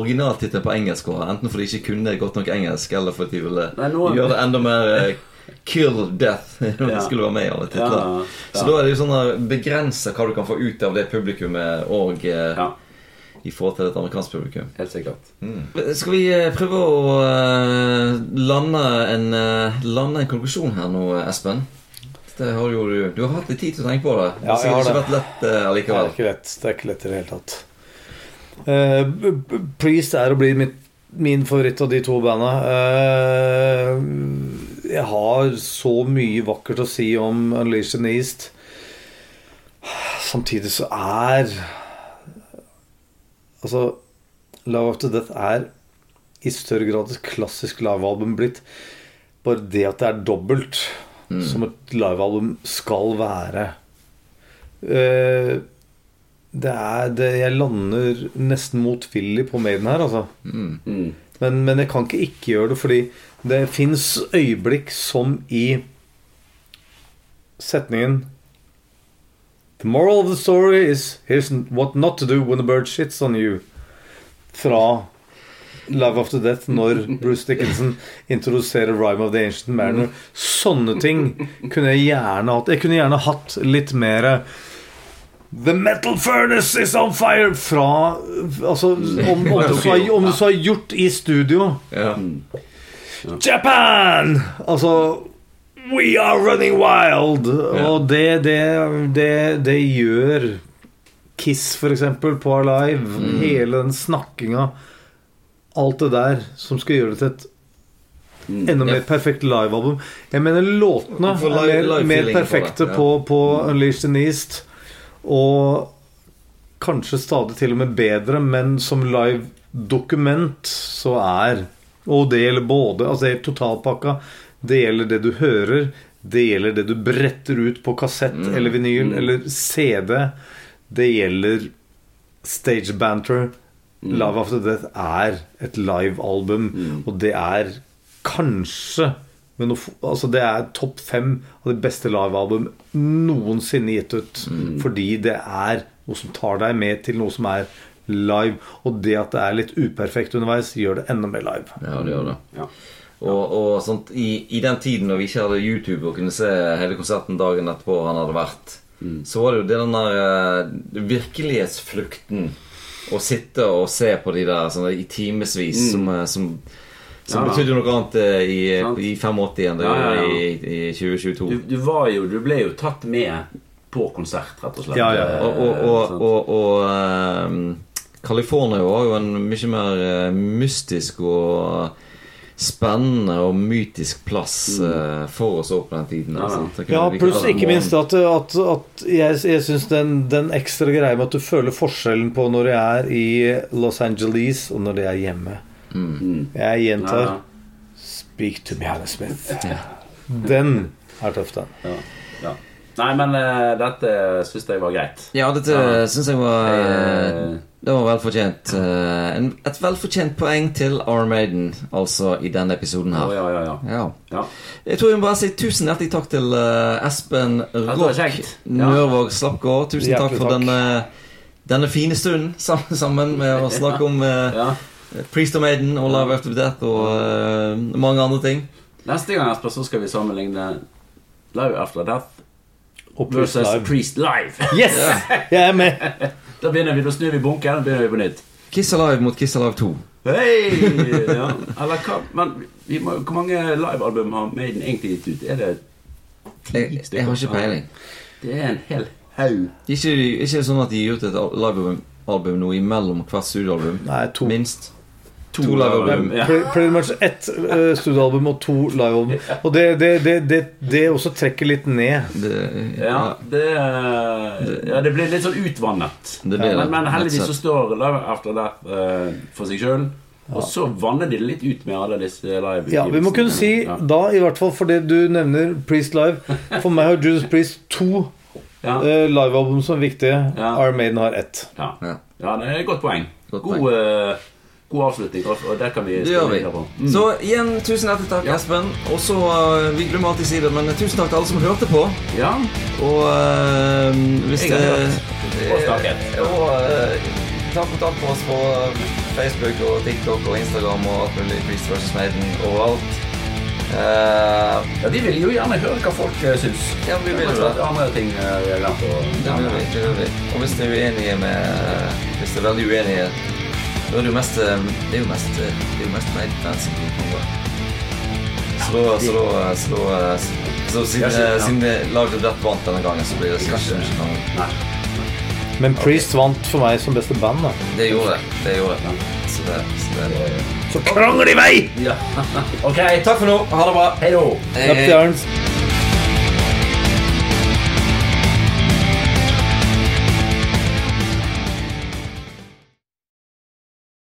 originaltittelen på engelsk var. Enten fordi de ikke kunne godt nok engelsk, eller fordi de ville Nei, nå- gjøre det enda mer eh, kill death. Når Ja. skulle være med i alle ja, titlene. Så da er det jo sånn begrensa hva du kan få ut av det publikummet og eh, ja, i forhold til et amerikansk publikum. helt sikkert. Skal vi eh, prøve å lande, en, lande en konklusjon her nå, Espen? Det har jo, du, du har hatt litt tid til å tenke på det. Ja, det jeg har ikke vært lett eh, Det er allikevel. ikke lett. Det er ikke lett i det hele tatt. Eh, B- Priest er og blir mitt min favoritt av de to banda. Uh, jeg har så mye vakkert å si om Unleashed and East. Samtidig så er Altså Love After Death er i større grad et klassisk livealbum blitt. Bare det at det er dobbelt, som et livealbum skal være. Eh, det er det, Jeg lander nesten motvillig på Maiden her, altså. Mm. Men, men jeg kan ikke ikke gjøre det, fordi det fins øyeblikk som i setningen The moral of the story is Here's what not to do when the bird shits on you. Fra Love After Death, når Bruce Dickinson introduserer Rhyme of the Ancient Mariner. Sånne ting kunne jeg gjerne hatt. Jeg kunne gjerne hatt litt mer The metal furnace is on fire! Fra Altså, om, om, du så har, om du så har gjort i studio Ja. Japan! Altså We are running wild! Og det, det, det, det gjør Kiss, for eksempel, på Alive. Hele den snakkinga. Alt det der som skal gjøre det til et enda mer perfekt livealbum. Jeg mener låtene er mer, mer feeling på perfekte ja. på, på Unleashed in East. Og kanskje stadig til og med bedre, men som live dokument så er Og det gjelder både Altså det er totalpakka. Det gjelder det du hører. Det gjelder det du bretter ut på kassett Mm. eller vinyl eller CD. Det gjelder stage banter. Mm. Love After Death er et livealbum, og det er kanskje men altså Det er topp fem av de beste livealbum noensinne gitt ut. Fordi det er noe som tar deg med til noe som er live. Og det at det er litt uperfekt underveis, gjør det enda mer live. Ja, det gjør det. Ja. Og, og sånt, i, I den tiden når vi ikke hadde YouTube og kunne se hele konserten dagen etterpå han hadde vært, så var det jo den der eh, virkelighetsflukten å sitte og se på de der sånn, i timevis som, eh, som, som Ja, betydde noe annet eh, i, i 85 enn det Ja, ja, ja. i, i 2022. Du, du var jo Du ble jo tatt med på konsert, rett og slett. Ja, ja. Eh, Og, og, og, og, og um, California var jo en mye mer eh, mystisk og spennende og mytisk plass eh, for oss opp den tiden. Mm. Ja? Ja, pluss ikke minst at, at, at jeg, jeg syns den, den ekstra greia med at du føler forskjellen på når jeg er i Los Angeles og når jeg er hjemme. Mm. Jeg gjentar ja. Speak to me, Hannah Smith. Den er tøff, den. Ja, ja. Nei, men uh, dette syns jeg var greit. Ja, dette Ja. syns jeg var Eh, Det var velfortjent. Eh, et velfortjent poeng til Armaden, Maiden, altså, i denne episoden her. ja, ja, ja. Ja. ja. Jeg tror jeg må bare si tusen hjertelig takk til eh, Espen Rock. Nørvåg Slappgård. Tusen takk for takk. denne, denne fine stunden sammen, sammen med å snakke om uh, ja. Priest of Maiden og Live After Death og uh, mange andre ting. Neste gang Espen, så skal vi sammenligne Live After Death versus. Priest Live. Yes! Jeg er med! Da begynner vi, da snur vi bunken og begynner vi på nytt. Kiss Alive mot Kiss Alive 2. Hei! Ja. Eller hva Men vi må, hvor mange livealbum har Maiden egentlig gitt ut? Er det ti Jeg, jeg har ikke peiling. Det er en hel haug. Ikke, ikke sånn at de gir ut et livealbum nå imellom hvert studioalbum. Nei, to. Minst. To, To livealbum. Ja. Pre- Pretty much ett uh, studioalbum og to livealbum. Og det, det, det, det, det også trekker litt ned. Det, Ja, det, ja, det blir litt sånn utvannet. Det blir det, men, men heldigvis så står Live After Death uh, for seg sjøl. Og så vanner de det litt ut med alle disse live Ja, Vi må kunne si Ja. da, i hvert fall for det du nevner, Priest Live For meg har Judas Priest to Ja. uh, livealbum som er viktige. Ja. Our Maiden har ett. Ja. Ja. ja, det er et godt poeng. Godt god, poeng. eh, god avslutning, og og det kan vi Det gjør vi. Mm. Så igjen, tusen hjertelig takk, Ja. Espen. Og så uh, Vi glemmer alltid å si det, men tusen takk til alle som hørte på. Ja, Og uh, hvis det og snakket. Og uh, ta kontakt med oss på Facebook og TikTok og Instagram og alt mulig. Priest versus Maiden overalt. Uh, ja, De vil jo gjerne høre hva folk uh, syns. ja, vi vil jo Det andre ting uh, vi har glemt å Det vil vi. det vil vi. Og hvis de er uenige med Hvis det er veldig uenige, da er det jo mest eh, Det er jo mest, det er jo mest Maiden-fans som kommer. Så da, så da, så da så siden, vi lagde Brett vant denne gangen, så blir det kanskje ikke noe. Men Priest vant for meg som beste band. da Det gjorde det. Det gjorde det. Så det, så det Så krangel i vei! Ja. ok. Takk for nå. Ha det bra. Hei då. Hei, Ernst.